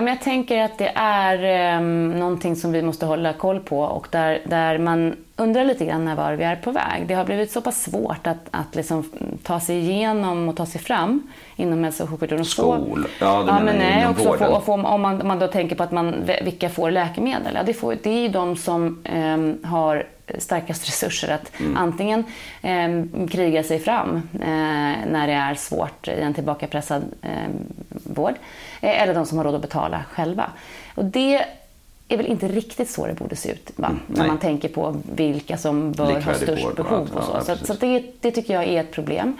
Speaker 2: Ja, jag tänker att det är um, någonting som vi måste hålla koll på och där, där man undrar lite grann var vi är på väg. Det har blivit så pass svårt att, att liksom ta sig igenom och ta sig fram inom hälso och sjukvården. få-
Speaker 1: Skol- ja, du menar
Speaker 2: men nej,
Speaker 1: inom
Speaker 2: också få,
Speaker 1: vården.
Speaker 2: och få, om, man, man då tänker på att man, vilka får läkemedel. Ja, det, får, det är ju de som ehm, har starkast resurser att
Speaker 1: Mm.
Speaker 2: antingen ehm, kriga sig fram eh, när det är svårt i en tillbakapressad ehm, vård eh, eller de som har råd att betala själva. Och det är väl inte riktigt så det borde se ut va? när
Speaker 1: nej.
Speaker 2: man tänker på vilka som bör ha
Speaker 1: Likvärdig
Speaker 2: störst
Speaker 1: vård
Speaker 2: behov. Och så
Speaker 1: ja,
Speaker 2: så, så det, det tycker jag är ett problem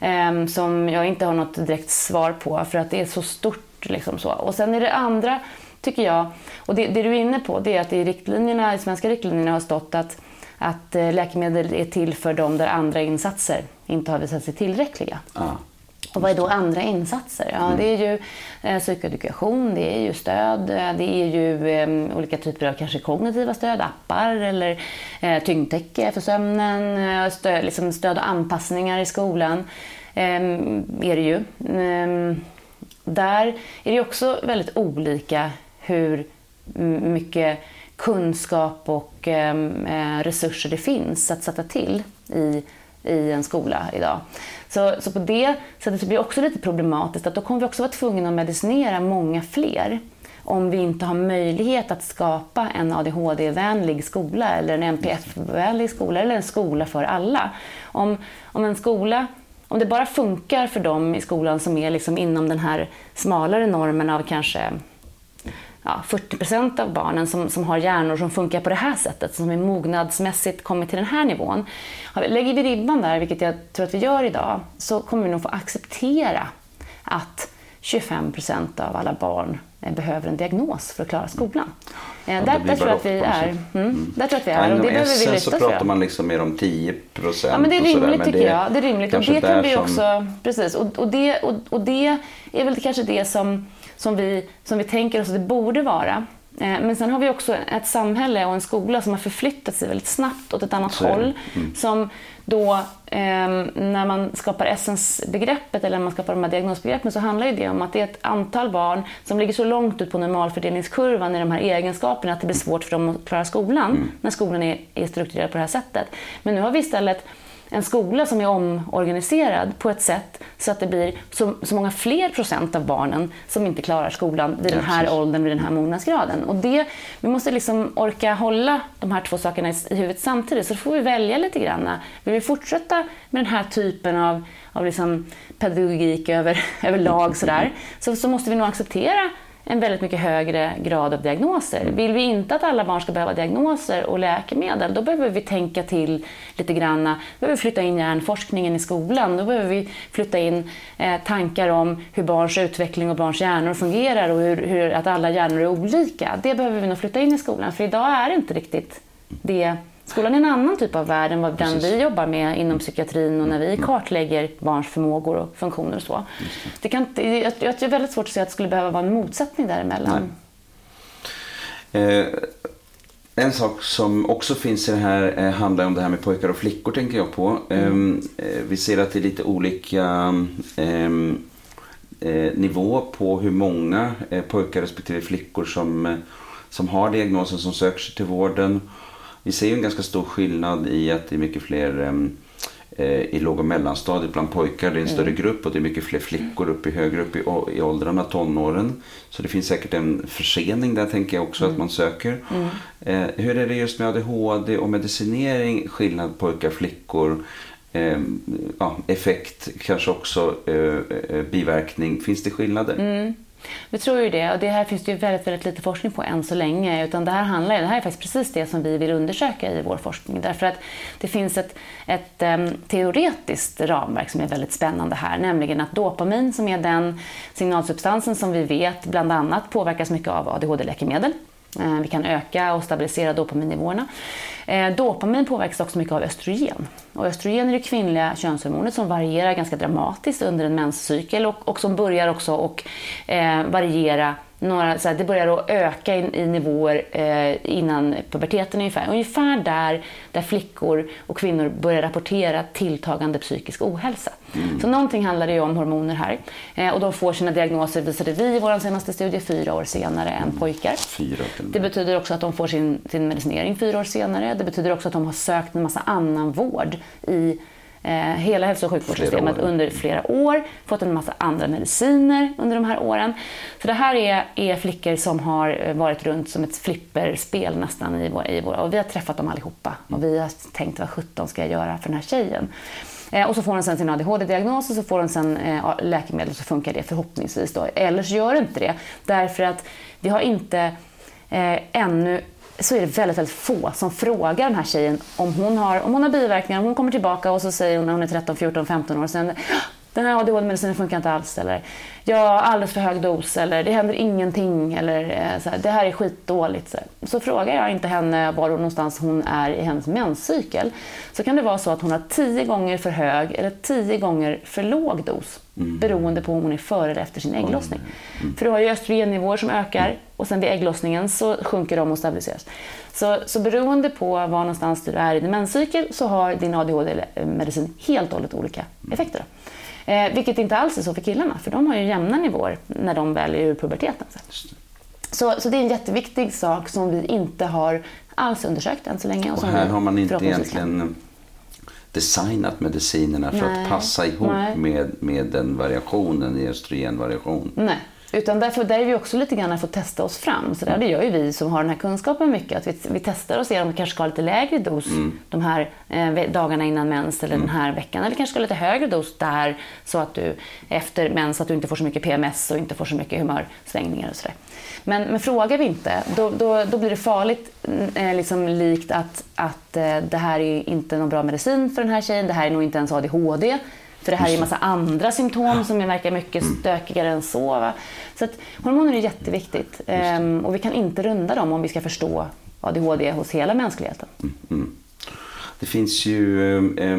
Speaker 2: ehm, som jag inte har något direkt svar på för att det är så stort. Liksom så. Och sen är det andra, tycker jag, och det, det du är inne på, det är att i riktlinjerna, i svenska riktlinjerna har stått att, att eh, läkemedel är till för dem där andra insatser inte har visat sig tillräckliga.
Speaker 1: Ja.
Speaker 2: Och vad är då andra insatser? Ja, det är ju eh, psykoedukation, det är ju stöd, eh, det är ju eh, olika typer av kanske kognitiva stöd, appar eller eh, tyngdtäcke för sömnen, eh, stöd, liksom stöd och anpassningar i skolan eh, är det ju. Eh, där är det också väldigt olika hur mycket kunskap och ehm, eh, resurser det finns att sätta till i, i en skola idag. Så, så på det sättet blir det också lite problematiskt att då kommer vi också vara tvungna att medicinera många fler om vi inte har möjlighet att skapa en ADHD-vänlig skola eller en NPF-vänlig skola eller en skola för alla. Om, om en skola om det bara funkar för dem i skolan som är liksom inom den här smalare normen av kanske ja, 40 procent av barnen som, som har hjärnor som funkar på det här sättet, som är mognadsmässigt kommit till den här nivån. Lägger vi ribban där, vilket jag tror att vi gör idag, så kommer vi nog få acceptera att 25 procent av alla barn eh, behöver en diagnos för att klara skolan.
Speaker 1: Eh, ja, där, där tror jag att vi är. Mm,
Speaker 2: mm. Där tror jag att vi är. Och det behöver vi lyfta
Speaker 1: så pratar man liksom mer om 10 procent.
Speaker 2: Ja, men det är rimligt tycker det, jag. Det är rimligt. Och det kan vi som... också, precis. Och, och, det, och, och det är väl kanske det som, som, vi, som vi tänker oss att det borde vara. Eh, men sen har vi också ett samhälle och en skola som har förflyttat sig väldigt snabbt åt ett annat håll. Mm. Som då, eh, när man skapar essensbegreppet eller när man skapar de här diagnosbegreppen så handlar det om att det är ett antal barn som ligger så långt ut på normalfördelningskurvan i de här egenskaperna att det blir svårt för dem att klara skolan mm. när skolan är, är strukturerad på det här sättet. Men nu har vi istället en skola som är omorganiserad på ett sätt så att det blir så, så många fler procent av barnen som inte klarar skolan vid den här ja, åldern, vid den här mognadsgraden. Och det, vi måste liksom orka hålla de här två sakerna i, i huvudet samtidigt, så då får vi välja lite grann. Vill vi fortsätta med den här typen av, av liksom pedagogik över, överlag sådär, så, så måste vi nog acceptera en väldigt mycket högre grad av diagnoser. Mm. Vill vi inte att alla barn ska behöva diagnoser och läkemedel, då behöver vi tänka till lite grann. Då behöver vi flytta in hjärnforskningen i skolan. Då behöver vi flytta in eh, tankar om hur barns utveckling och barns hjärnor fungerar och hur, hur, att alla hjärnor är olika. Det behöver vi nog flytta in i skolan, för idag är det inte riktigt det Skolan är en annan typ av värld än vad den vi jobbar med inom psykiatrin och när vi mm. kartlägger barns förmågor och funktioner och så. Det kan, jag, jag är väldigt svårt att se att det skulle behöva vara en motsättning däremellan.
Speaker 1: Eh, en sak som också finns i det här eh, handlar om det här med pojkar och flickor tänker jag på. Mm. Ehm, eh, vi ser att det är lite olika ehm, eh, nivå på hur många pojkar respektive flickor som, som har diagnosen som söker sig till vården vi ser ju en ganska stor skillnad i att det är mycket fler ehm, eh, i låg och mellanstadiet bland pojkar. Det är en större mm. grupp och det är mycket fler flickor upp i högre upp i, i åldrarna, tonåren. Så det finns säkert en försening där tänker jag också mm. att man söker. Mm. Eh, hur är det just med ADHD och medicinering, skillnad pojkar flickor? Eh, ja, effekt, kanske också eh, eh, biverkning. Finns det skillnader?
Speaker 2: Mm. Vi tror ju det och det här finns det ju väldigt, väldigt lite forskning på än så länge. Utan det här, handlar, det här är faktiskt precis det som vi vill undersöka i vår forskning. Därför att det finns ett, ett um, teoretiskt ramverk som är väldigt spännande här. Nämligen att dopamin som är den signalsubstansen som vi vet bland annat påverkas mycket av ADHD-läkemedel. Eh, vi kan öka och stabilisera dopaminnivåerna. Eh, dopamin påverkas också mycket av östrogen. Och östrogen är det kvinnliga könshormonet som varierar ganska dramatiskt under en menscykel och, och som börjar också och, eh, variera några, så här, det börjar att öka i, i nivåer eh, innan puberteten ungefär. Ungefär där, där flickor och kvinnor börjar rapportera tilltagande psykisk ohälsa. Mm. Så någonting handlar det ju om hormoner här. Eh, och de får sina diagnoser, visade vi i vår senaste studie, fyra år senare än pojkar.
Speaker 1: Fyra,
Speaker 2: det betyder också att de får sin, sin medicinering fyra år senare. Det betyder också att de har sökt en massa annan vård i eh, hela hälso och sjukvårdssystemet flera under flera år, fått en massa andra mediciner under de här åren. Så det här är, är flickor som har eh, varit runt som ett flipperspel nästan i vår, i vår, och vi har träffat dem allihopa och vi har tänkt vad sjutton ska jag göra för den här tjejen? Eh, och så får hon sen sin ADHD-diagnos och så får hon sen eh, läkemedel och så funkar det förhoppningsvis. Då. Eller så gör det inte det. Därför att vi har inte eh, ännu så är det väldigt, väldigt få som frågar den här tjejen om hon har, om hon har biverkningar. Om hon kommer tillbaka och så säger hon när hon är 13, 14, 15 år sen ah, den här ADHD-medicinen funkar inte alls. Eller jag har alldeles för hög dos. Eller det händer ingenting. Eller eh, så här, det här är skitdåligt. Så, så, frågar jag inte henne var någonstans hon är i hennes menscykel. Så kan det vara så att hon har tio gånger för hög eller tio gånger för låg dos. Mm. Beroende på om hon är före eller efter sin ägglossning. Mm. För du har ju östrogennivåer som ökar och sen vid ägglossningen så sjunker de och stabiliseras. Så, så beroende på var någonstans du är i din menscykel så har din ADHD-medicin helt och hållet olika effekter. Eh, vilket inte alls är så för killarna, för de har ju jämna nivåer när de väl är ur puberteten. Så. Så, det är en jätteviktig sak som vi inte har alls undersökt än så länge.
Speaker 1: Och,
Speaker 2: som
Speaker 1: här har man inte egentligen designat medicinerna för
Speaker 2: Nej.
Speaker 1: att passa ihop
Speaker 2: Nej.
Speaker 1: med, med den variationen i östrogenvariation.
Speaker 2: Nej. Utan därför, där är vi också lite grann att få testa oss fram. Så där, det gör ju vi som har den här kunskapen mycket. Att vi, vi testar och ser om vi kanske ska ha lite lägre dos de här eh, dagarna innan mens eller den här veckan. Eller kanske ska ha lite högre dos där så att du efter mens att du inte får så mycket PMS och inte får så mycket humörsvängningar och sådär. Men, men frågar vi inte, då, då, då blir det farligt eh, liksom likt att, att eh, det här är inte någon bra medicin för den här tjejen. Det här är nog inte ens ADHD. För det här är en massa andra symptom som verkar mycket stökigare än så. Va? Så att hormoner är jätteviktigt. Ehm, och vi kan inte runda dem om vi ska förstå ADHD hos hela mänskligheten.
Speaker 1: Det finns ju eh,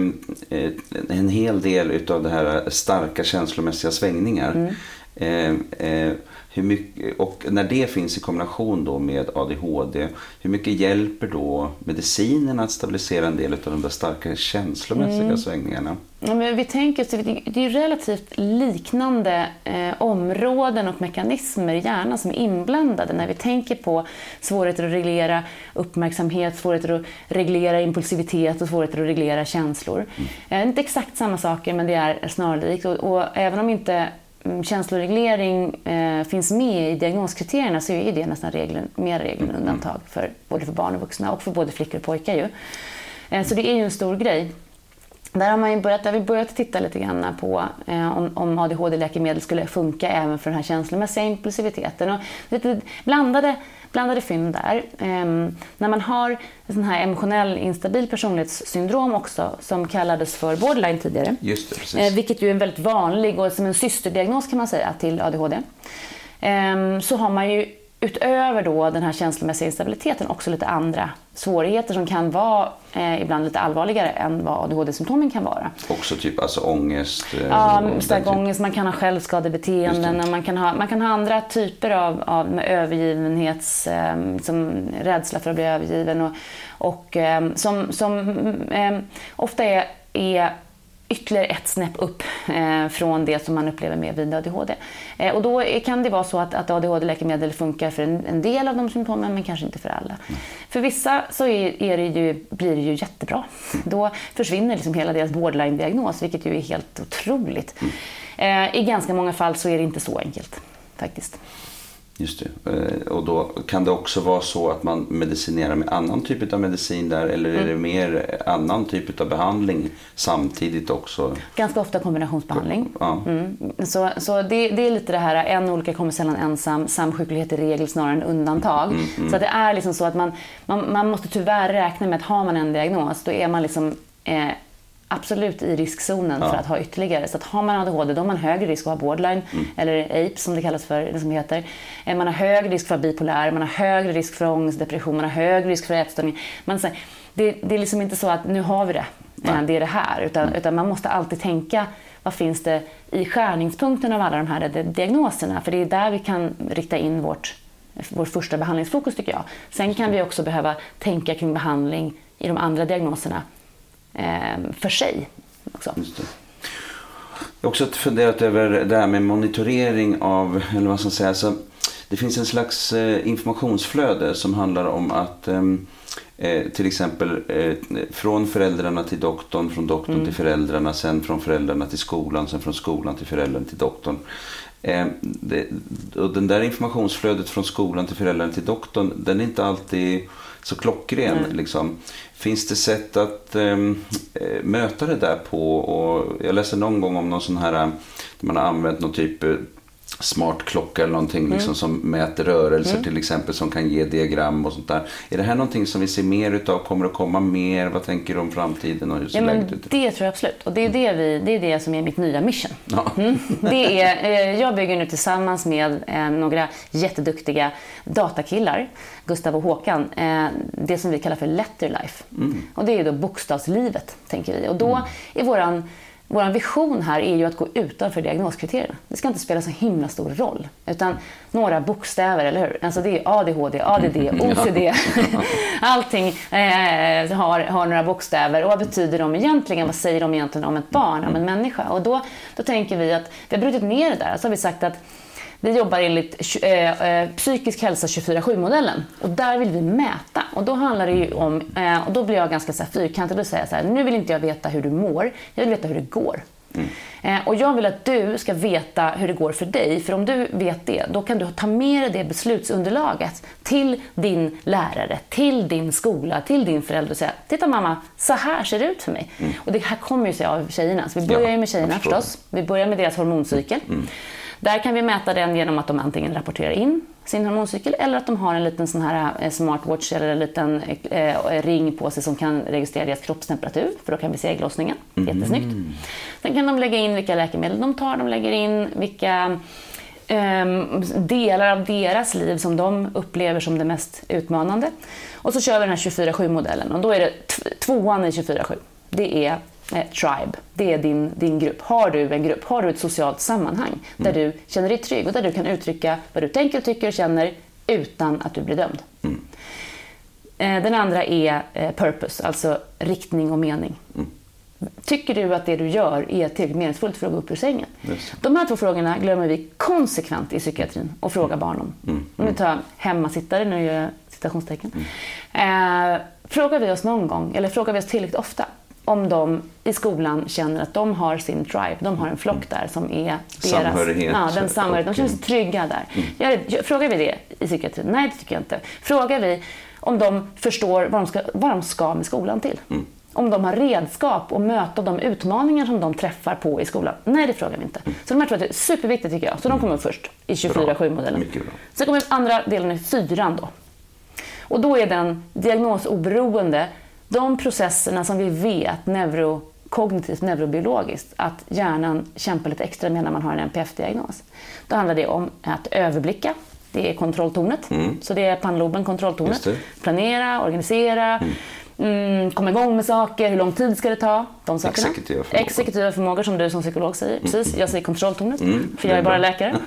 Speaker 1: eh, en hel del utav det här starka känslomässiga svängningar. Eh, eh, hur mycket, och när det finns i kombination då med ADHD, hur mycket hjälper då medicinen att stabilisera en del av de där starka känslomässiga svängningarna?
Speaker 2: Ja, men vi tänker, så det är relativt liknande eh, områden och mekanismer i hjärnan som är inblandade när vi tänker på svårigheter att reglera uppmärksamhet, svårigheter att reglera impulsivitet och svårigheter att reglera känslor. Eh, inte exakt samma saker, men det är snarlikt. Och, och även om inte mm, känsloreglering eh, finns med i diagnoskriterierna så är det nästan reglen, mer regel än undantag för, både för barn och vuxna och för både flickor och pojkar. Ju. Eh, så det är ju en stor grej. Där har man ju börjat, där vi börjat titta lite grann på eh, om, om ADHD-läkemedel skulle funka även för den här känslomässiga impulsiviteten. Och lite blandade, blandade fynd där. Ehm, när man har en sån här emotionell instabil personlighetssyndrom också som kallades för borderline tidigare.
Speaker 1: Just det, precis.
Speaker 2: Eh, vilket ju är en väldigt vanlig och som en systerdiagnos kan man säga till ADHD. Ehm, så har man ju utöver då den här känslomässiga instabiliteten också lite andra svårigheter som kan vara eh, ibland lite allvarligare än vad ADHD-symptomen kan vara.
Speaker 1: Också typ alltså ångest? eh,
Speaker 2: Ja, stark
Speaker 1: typ-
Speaker 2: ångest, man kan ha självskadebeteenden man kan ha, man kan ha andra typer av, av med övergivenhets, eh, som rädsla för att bli övergiven och, och eh, som, som eh, ofta är, är ytterligare ett snäpp upp eh, från det som man upplever med vid ADHD. Eh, och då kan det vara så att, att ADHD-läkemedel funkar för en, en del av de symptomen men kanske inte för alla. För vissa så är, är det ju, blir det ju jättebra. Då försvinner liksom hela deras borderline-diagnos vilket ju är helt otroligt. Eh, I ganska många fall så är det inte så enkelt faktiskt.
Speaker 1: Just det. Eh, Och då kan det också vara så att man medicinerar med annan typ av medicin där eller är det
Speaker 2: Mm.
Speaker 1: mer annan typ av behandling samtidigt också?
Speaker 2: Ganska ofta kombinationsbehandling.
Speaker 1: Ja.
Speaker 2: Mm. Så, så det, det är lite det här, en olycka kommer sällan ensam, samsjuklighet är regel snarare än undantag. Så att det är liksom så att man, man, man måste tyvärr räkna med att har man en diagnos, då är man liksom eh, absolut i riskzonen för att ha ytterligare. Så att har man ADHD, då har man högre risk att ha borderline, eller APE som det kallas för, eller som det heter. Eh, Man har högre risk för att vara bipolär, man har högre risk för ångest, depression, man har högre risk för ätstörning. Man, säger, det, det är liksom inte så att nu har vi det, eh, det är det här. Utan, utan man måste alltid tänka, vad finns det i skärningspunkten av alla de här di- diagnoserna? För det är där vi kan rikta in vårt, vår första behandlingsfokus tycker jag. Sen kan vi också behöva tänka kring behandling i de andra diagnoserna för sig. Också.
Speaker 1: Jag har också funderat över det här med monitorering av, eller vad ska man säga, det finns en slags eh, informationsflöde som handlar om att ehm, eh, till exempel eh, från föräldrarna till doktorn, från doktorn till föräldrarna, sen från föräldrarna till skolan, sen från skolan till föräldrarna till doktorn. Eh, det, och den där informationsflödet från skolan till föräldrarna till doktorn, den är inte alltid så klockren. Liksom. Finns det sätt att ehm, eh, möta det där på? Och jag läste någon gång om någon sån här, eh, man har använt någon typ eh, smart klocka eller någonting liksom, som mäter rörelser till exempel som kan ge diagram och sånt där. Är det här någonting som vi ser mer utav? Kommer det att komma mer? Vad tänker du om framtiden och hur
Speaker 2: Ja, men det tror jag absolut. Och det är det, vi, det, är det som är mitt nya mission.
Speaker 1: Ja.
Speaker 2: Mm. Det är, eh, jag bygger nu tillsammans med eh, några jätteduktiga datakillar, Gustav och Håkan, eh, det som vi kallar för Letterlife. Och det är då bokstavslivet, tänker vi. Och då är våran vår vision här är ju att gå utanför diagnoskriterierna. Det ska inte spela så himla stor roll. Utan några bokstäver, eller hur? Alltså det är ADHD, ADD, OCD. Allting eh, har, har några bokstäver. Och vad betyder de egentligen? Vad säger de egentligen om ett barn, om en människa? Och då, då tänker vi att vi har brutit ner det där. Så har vi sagt att Vi jobbar enligt eh, eh, psykisk hälsa 24-7-modellen och där vill vi mäta. Och då handlar det ju om, eh, och då blir jag ganska så här fyrkantig och säger så här, nu vill inte jag veta hur du mår, jag vill veta hur det går. Mm. Eh, och jag vill att du ska veta hur det går för dig, för om du vet det, då kan du ta med dig det beslutsunderlaget till din lärare, till din skola, till din förälder och säga Titta mamma, så här ser det ut för mig. Mm. Och det här kommer ju sig av tjejerna, så vi börjar ju med tjejerna förstås. Vi börjar med deras hormoncykel. Mm. Där kan vi mäta den genom att de antingen rapporterar in sin hormoncykel eller att de har en liten sån här eh, smartwatch eller en liten eh, ring på sig som kan registrera deras kroppstemperatur, för då kan vi se ägglossningen. Mm. Jättesnyggt. Sen kan de lägga in vilka läkemedel de tar, de lägger in vilka eh, delar av deras liv som de upplever som det mest utmanande. Och så kör vi den här 24-7-modellen och då är det tvåan i 24-7. Det är eh, tribe, det är din, din grupp. Har du en grupp, har du ett socialt sammanhang där mm. du känner dig trygg och där du kan uttrycka vad du tänker, tycker och känner utan att du blir dömd. Mm. Eh, den andra är eh, purpose, alltså riktning och mening. Mm. Tycker du att det du gör är tillräckligt meningsfullt för att gå upp ur sängen? Yes. De här två frågorna glömmer vi konsekvent i psykiatrin och frågar barn om. Mm. Nu mm. tar hemmasittare, nu gör jag citationstecken. Mm. Eh, frågar vi oss någon gång, eller frågar vi oss tillräckligt ofta, om de i skolan känner att de har sin tribe, de har en flock där som är deras...
Speaker 1: Samhörighet.
Speaker 2: Ja, den samhörighet. De känner sig trygga där. Mm. Frågar vi det i psykiatrin? Nej, det tycker jag inte. Frågar vi om de förstår vad de ska, vad de ska med skolan till? Mm. Om de har redskap att möta de utmaningar som de träffar på i skolan? Nej, det frågar vi inte. Mm. Så de här två är superviktiga tycker jag. Så de kommer först i 24-7-modellen. Sen kommer andra delen i fyran då. Och då är den diagnosoberoende de processerna som vi vet neuro, kognitivt neurobiologiskt att hjärnan kämpar lite extra med när man har en NPF-diagnos. Då handlar det om att överblicka, det är kontrolltornet. Mm. Så det är pannloben, kontrolltornet. Planera, organisera, mm mm, komma igång med saker, hur lång tid ska det ta? De sakerna.
Speaker 1: Exekutiva förmågor.
Speaker 2: Exekutiva förmågor som du som psykolog säger. Mm. Precis, jag säger kontrolltornet, mm, för jag är bara läkare.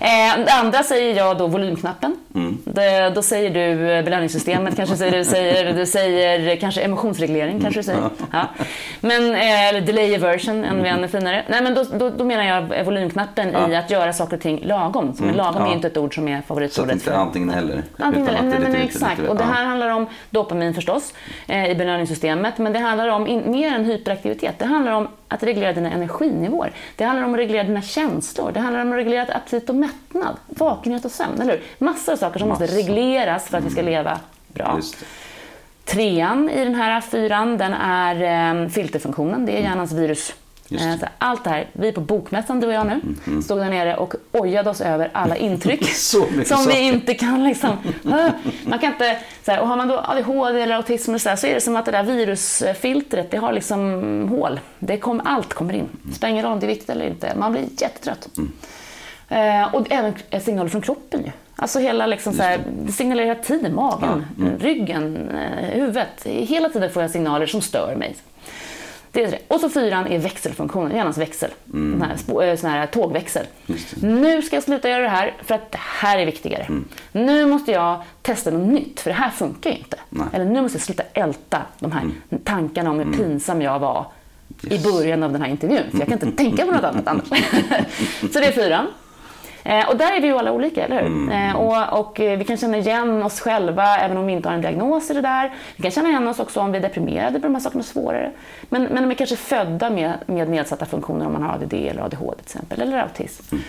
Speaker 2: eh, det andra säger jag då volymknappen. Mm. Det, då säger du eh, belöningssystemet, kanske säger du, säger, du säger kanske emotionsreglering, kanske du säger. Ja. Men, eh, eller delay aversion, ännu mm. finare. Nej, men då, då, då, menar jag volymknappen ja. i att göra saker och ting lagom. Men mm. lagom ja. är inte ett ord som är favoritordet.
Speaker 1: Så inte antingen eller.
Speaker 2: Antingen eller, nej, nej, exakt. Och det här handlar om dopamin förstås eh, i belöningssystemet, men det handlar om in, mer än hyperaktivitet. Det handlar om att reglera dina energinivåer. Det handlar om att reglera dina känslor. Det handlar om att reglera aptit och mättnad, vakenhet och sömn. Eller hur? Massor av saker som Massor. måste regleras för att vi ska leva bra. Trean i den här fyran, den är eh, filterfunktionen. Det är hjärnans virus Eh, allt det här, vi är på Bokmässan du och jag nu, mm. stod där nere och ojade oss över alla intryck som vi inte kan liksom... Man kan inte, så här, och har man då ADHD eller autism så, här, så är det som att det där virusfiltret, det har liksom hål. Det kom, allt kommer in. Det mm. spelar ingen roll om det är viktigt eller inte. Man blir jättetrött. Mm. Eh, och även signaler från kroppen ju. Alltså hela liksom så här, det signalerar hela tiden, magen, ja. mm. ryggen, eh, huvudet. Hela tiden får jag signaler som stör mig. Det är det. Och så fyran är växelfunktionen, hjärnans växel. Mm. Sån, här, eh, sån här tågväxel. Nu ska jag sluta göra det här för att det här är viktigare. Mm. Nu måste jag testa något nytt för det här funkar ju inte. Nej. Eller nu måste jag sluta älta de här mm. tankarna om hur mm. pinsam jag var yes. i början av den här intervjun. För jag kan inte tänka på något annat annars. så det är fyran. Eh, och där är vi ju alla olika, eller hur? Mm. Eh, och, och, eh, vi kan känna igen oss själva även om vi inte har en diagnos i det där. Vi kan känna igen oss också om vi är deprimerade, blir de här sakerna svårare. Men, men de är kanske födda med, med nedsatta funktioner om man har ADD eller ADHD till exempel, eller autism. Mm.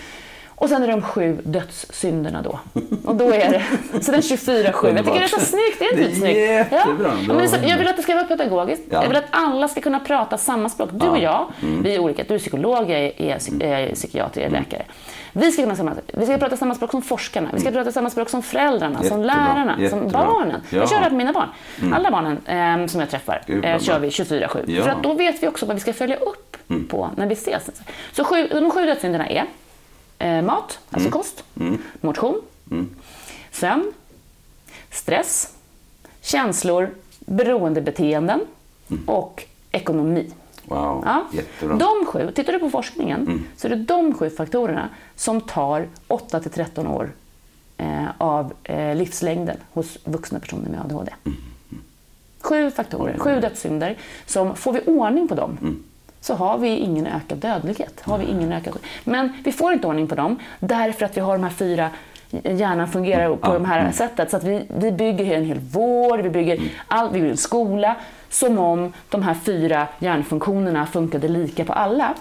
Speaker 2: Och sen är de sju dödssynderna då. Och då är det, så den 24-7. Jag tycker det är så snyggt, det är inte snyggt.
Speaker 1: Jättebra. Ja.
Speaker 2: Men så, jag vill att det ska vara pedagogiskt. Ja. Jag vill att alla ska kunna prata samma språk. Du och jag, mm. vi är olika. Du är psykolog, jag är, är, psykiater, jag är mm. läkare. Vi ska, kunna samma, vi ska prata samma språk som forskarna, vi ska mm. prata samma språk som föräldrarna, Jättebra. som lärarna, Jättebra. som barnen. Ja. Jag kör det här med mina barn. Mm. Alla barnen eh, som jag träffar eh, kör vi 24-7. Ja. För att då vet vi också vad vi ska följa upp mm. på när vi ses. Så sju, de sju dödssynderna är eh, mat, alltså mm. kost, mm. motion, mm. sömn, stress, känslor, beroendebeteenden och ekonomi.
Speaker 1: Wow, ja. jättebra.
Speaker 2: De sju, tittar du på forskningen mm. så är det de sju faktorerna som tar 8 till 13 år eh, av eh, livslängden hos vuxna personer med ADHD. Mm. Sju faktorer, sju dödssynder som får vi ordning på dem mm. Så har vi ingen ökad dödlighet. Har vi ingen ökad... Men vi får inte ordning på dem därför att vi har de här fyra hjärnan fungerar på det här mm. sättet. Så att vi, vi bygger en hel vård, vi bygger, all, vi bygger en skola som om de här fyra hjärnfunktionerna funkade lika på alla.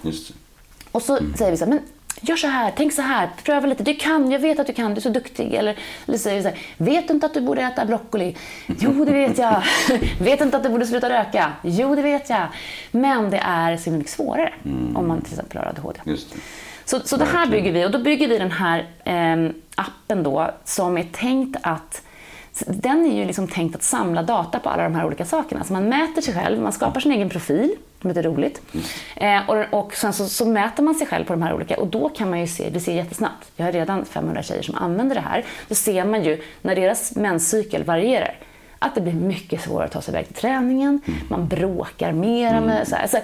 Speaker 2: Och så mm. säger vi så här, men gör så här, tänk så här, pröva lite. Du kan, jag vet att du kan, du är så duktig. Eller, eller vi så här, vet du inte att du borde äta broccoli? Jo, det vet jag. vet du inte att du borde sluta röka? Jo, det vet jag. Men det är så mycket svårare mm. om man till exempel har ADHD. Så, så det här bygger vi och då bygger vi den här eh, appen då som är tänkt att den är ju liksom tänkt att samla data på alla de här olika sakerna. Så man mäter sig själv, man skapar sin egen profil, som är roligt. Eh, och, och sen så, så, mäter man sig själv på de här olika och då kan man ju se, det ser jättesnabbt. Jag har redan 500 tjejer som använder det här. Då ser man ju när deras menscykel varierar att det blir mycket svårare att ta sig iväg till träningen, mm. man bråkar mera med mm. så här. Så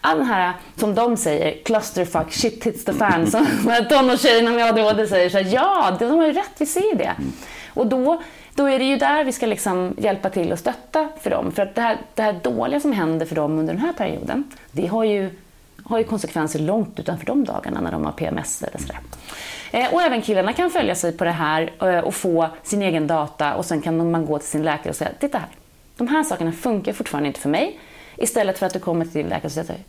Speaker 2: all den här, som de säger, clusterfuck, shit hits the fan, som tonårstjejerna med ADHD säger så här, ja, de har ju rätt, vi ser det. Mm. Och då, då är det ju där vi ska liksom hjälpa till och stötta för dem. För att det här, det här dåliga som händer för dem under den här perioden, det har ju, har ju konsekvenser långt utanför de dagarna när de har PMS eller sådär. Eh, och även killarna kan följa sig på det här eh, och få sin egen data och sen kan man gå till sin läkare och säga, titta här, de här sakerna funkar fortfarande inte för mig. Istället för att du kommer till din läkare och säger,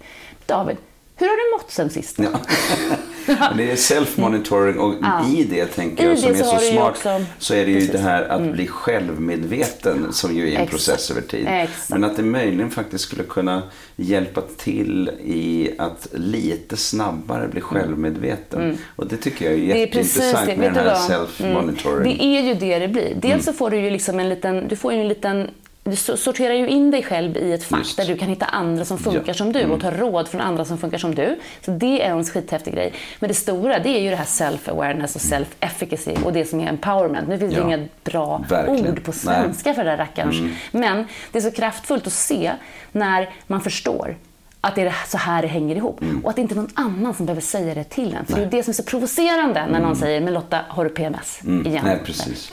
Speaker 2: David, hur har du mått sen sist? Ja.
Speaker 1: det är self-monitoring och ja. i det tänker jag som är så, smart också... så är det ju Precis. det här att mm. bli självmedveten som ju är en Exakt. process över tid. Exakt. Men att det möjligen faktiskt skulle kunna hjälpa till i att lite snabbare bli mm. självmedveten. Mm. Och det tycker jag är jätteintressant det är med den här self-monitoring. Mm.
Speaker 2: Det är ju det det blir. Dels mm. så får du ju liksom en liten, du får ju en liten du sorterar ju in dig själv i ett fack Just. där du kan hitta andra som funkar ja. som du och ta råd från andra som funkar som du. Så det är en skithäftig grej. Men det stora det är ju det här self-awareness och self-efficacy och det som är empowerment. Nu finns det ja. inga bra Verkligen. ord på svenska Nej. för det där rackarns. Mm. Men det är så kraftfullt att se när man förstår att det är så här det hänger ihop. Mm. Och att det inte är någon annan som behöver säga det till en. För Nej. det är det som är så provocerande när någon mm. säger, men Lotta, har du PMS?
Speaker 1: Mm. Igen. Nej, precis.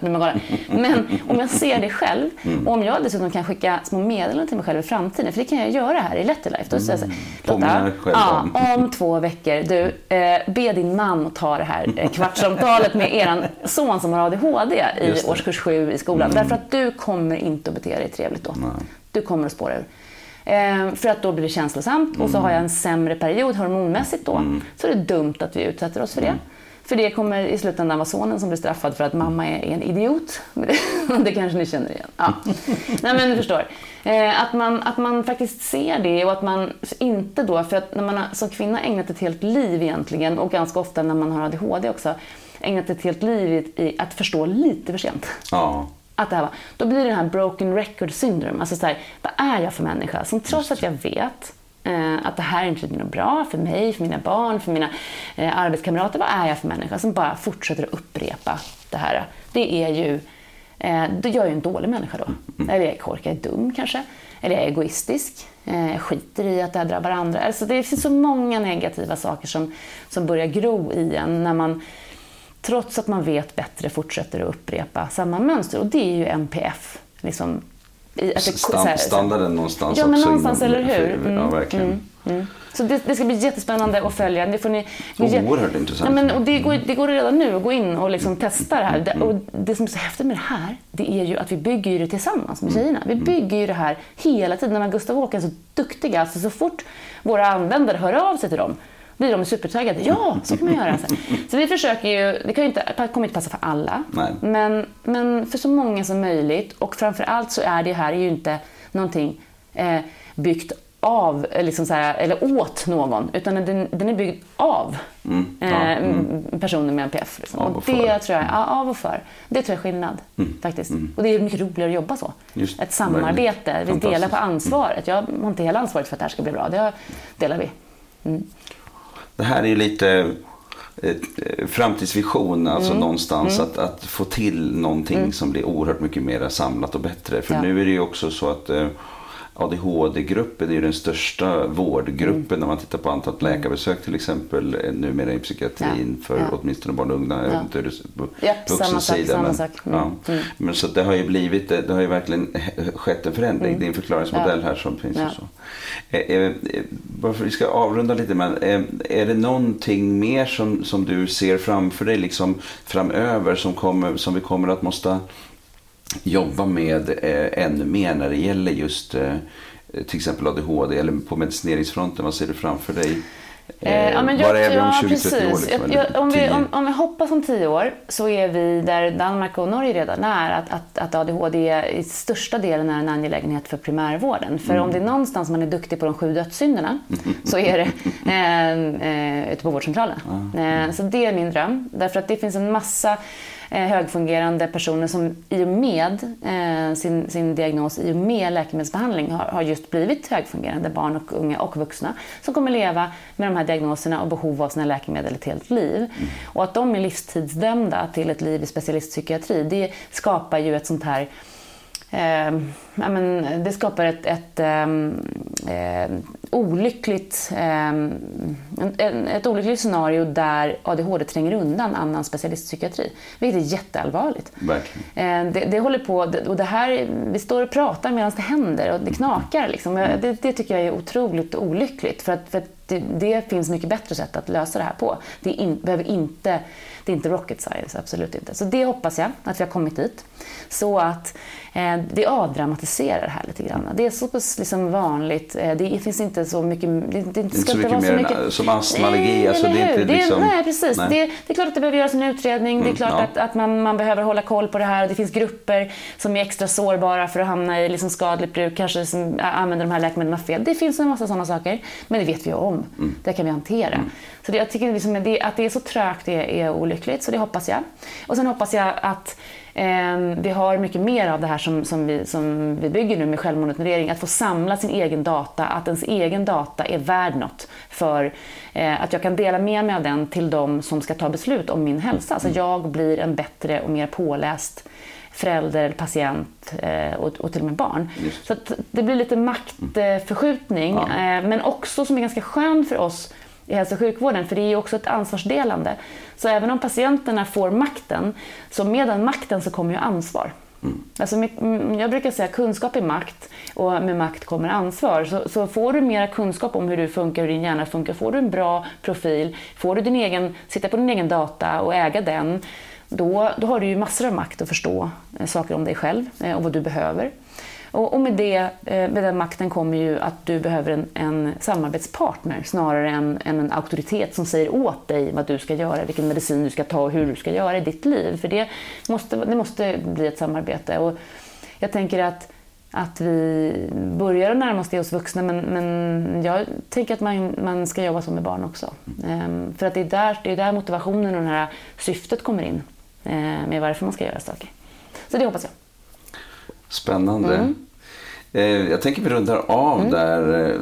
Speaker 2: Mm. Men om jag ser det själv mm. och om jag dessutom kan skicka små meddelanden till mig själv i framtiden, för det kan jag göra här i Letterlife. Då säger jag så Lotta, ja, om två veckor, du, eh, be din man att ta det här eh, kvartssamtalet med er son som har ADHD i årskurs 7 i skolan. Därför att du kommer inte att bete dig trevligt då. Nej. Du kommer att spåra ur. Eh, för att då blir det känslosamt och så har jag en sämre period hormonmässigt då. Mm. Så är det dumt att vi utsätter oss för det. Mm. För det kommer i slutändan vara sonen som blir straffad för att mamma är en idiot. det kanske ni känner igen. Ja. Nej men du förstår. Eh, att, man, att man faktiskt ser det och att man inte då, för att när man har, som kvinna ägnat ett helt liv egentligen och ganska ofta när man har ADHD också, ägnat ett helt liv i att förstå lite för sent. Ja att det här var, då blir det den här broken record syndrome. Alltså så här, vad är jag för människa? Som trots att jag vet eh, att det här inte är något bra för mig, för mina barn, för mina eh, arbetskamrater. Vad är jag för människa som bara fortsätter att upprepa det här? Det är ju, eh, då gör jag ju en dålig människa då. Eller jag är korkad, jag är dum kanske. Eller jag är egoistisk. Eh, skiter i att det här drabbar andra. Alltså det finns så många negativa saker som, som börjar gro i en när man trots att man vet bättre fortsätter att upprepa samma mönster. Och det är ju NPF. Liksom,
Speaker 1: att det, Stand, här, standarden någonstans
Speaker 2: Ja, men någonstans, eller hur? Mm, ja, verkligen. Mm, mm. Så det, det, ska bli jättespännande att följa. Det får ni,
Speaker 1: Oerhört intressant.
Speaker 2: Ja, men, och det, går, det går redan nu att gå in och liksom testa det här. Det, och det som är så häftigt med det här, det är ju att vi bygger det tillsammans med mm. tjejerna. Vi bygger ju det här hela tiden. När Gustav och Håkan är så duktiga. Alltså, så fort våra användare hör av sig till dem blir de supertaggade. Ja, så kan man göra. Så, så vi försöker ju, det kan ju inte, kommer inte passa för alla, men, men för så många som möjligt. Och framför allt så är det här ju inte någonting eh, byggt av, eh, liksom så här, eller åt någon, utan den, den är byggd av mm. Ja, eh, mm. personer med NPF. Liksom. och, och det tror jag, ja, av och för. Det tror jag är skillnad mm. faktiskt. Mm. Och det är mycket roligare att jobba så. Just, Ett samarbete, vi delar på ansvaret. Jag har inte hela ansvaret för att det här ska bli bra, det delar vi.
Speaker 1: Det här är lite eh, framtidsvision, alltså mm. någonstans mm. Att, att få till någonting mm. som blir oerhört mycket mer samlat och bättre. För ja. nu är det ju också så att eh, ADHD-gruppen är ju den största vårdgruppen mm. när man tittar på antalet läkarbesök till exempel eh, numera i psykiatrin ja. för ja. åtminstone barn och unga. Vet inte på
Speaker 2: ja, samma sak, samma men, sak.
Speaker 1: Mm. Ja. Mm. men så det har ju blivit, det har ju verkligen skett en förändring. Mm. Det är en förklaringsmodell här som finns. Och så. Eh, eh, bara för att vi ska avrunda lite, men eh, är det någonting mer som, som du ser framför dig liksom framöver som, kommer, som vi kommer att måste jobba med eh, ännu mer när det gäller just eh, till exempel ADHD eller på medicineringsfronten? Vad ser du framför dig?
Speaker 2: Eh, ja, men jag, Var är vi om 20-30 år? Liksom, jag, om, vi, om, om, vi hoppas om 10 år så är vi där Danmark och Norge redan är. Att, att, att ADHD i största delen är en angelägenhet för primärvården. För mm. om det är någonstans man är duktig på de sju dödssynderna så är det eh, eh, ute på vårdcentralen. Mm. Eh, så det är min dröm. Därför att det finns en massa Eh, högfungerande personer som i och med eh, sin, sin diagnos, i och med läkemedelsbehandling har, har just blivit högfungerande barn och unga och vuxna som kommer leva med de här diagnoserna och behov av sina läkemedel ett helt liv. Mm. Och att de är livstidsdömda till ett liv i specialistpsykiatri, det skapar ju ett sånt här eh, ja, men det skapar ett, ett ehm, eh, olyckligt, eh, ett olyckligt scenario där ADHD tränger undan annan specialistpsykiatri. Vilket är jätteallvarligt. Eh, det, det, håller på, och det här, vi står och pratar medan det händer och det knakar. Liksom. Det, det, tycker jag är otroligt olyckligt. För att, för att det, det, finns mycket bättre sätt att lösa det här på. Det, in, behöver inte, det är inte rocket science, absolut inte. Så det hoppas jag att vi har kommit dit. Så att eh, det avdramatiserar det här lite grann. Det är så pass liksom vanligt. Eh, det finns inte så mycket... Det, det
Speaker 1: inte ska så inte vara så mycket... Som astmaallergi. Alltså det är inte liksom...
Speaker 2: nej, precis. Nej. Det, det, är klart att det behöver göras en utredning. Mm, det är mm, klart ja. att, att man, man behöver hålla koll på det här. Det finns grupper som är extra sårbara för att hamna i liksom skadligt bruk, kanske som använder de här läkemedlen fel. Det finns en massa sådana saker. Men det vet vi om. Mm. Det kan vi hantera. Mm. Så det, jag tycker liksom att det är så trögt är, är olyckligt, så det hoppas jag. Och sen hoppas jag att vi har mycket mer av det här som, som, vi, som vi bygger nu med självmonitorering, att få samla sin egen data, att ens egen data är värd något för eh, att jag kan dela med mig av den till de som ska ta beslut om min hälsa. Så jag blir en bättre och mer påläst förälder, patient eh, och, till och med barn. Just. Så det blir lite maktförskjutning, ja. eh, men också som är ganska skön för oss i hälso och sjukvården, för det är ju också ett ansvarsdelande. Så även om patienterna får makten, så med den makten så kommer ju ansvar. Mm. Alltså, jag brukar säga kunskap är makt och med makt kommer ansvar. Så, så, får du mer kunskap om hur du funkar, hur din hjärna funkar, får du en bra profil, får du din egen, sitta på din egen data och äga den, då, då har du ju massor av makt att förstå eh, saker om dig själv eh, och vad du behöver. Och, och med, det, eh, med den makten kommer ju att du behöver en, en samarbetspartner snarare än, än, en auktoritet som säger åt dig vad du ska göra, vilken medicin du ska ta och hur du ska göra i ditt liv. För det måste, det måste bli ett samarbete. Och jag tänker att att vi börjar närma oss det hos vuxna men, men jag tänker att man, man ska jobba så med barn också. Ehm, för att det är, där, det är där motivationen och det här syftet kommer in ehm, med varför man ska göra saker. Så det hoppas jag.
Speaker 1: Spännande. Mm. Eh, jag tänker vi rundar av mm. där. Eh,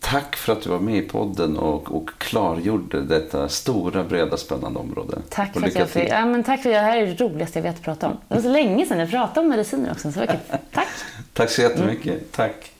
Speaker 1: tack för att du var med i podden och, och klargjorde detta stora, breda, spännande område.
Speaker 2: Tack för att jag fick. Ja, men tack för det här är det roligaste jag vet att prata om. Det var så länge sedan jag pratade om mediciner också. Så Tack.
Speaker 1: tack så jättemycket. Mm. Tack.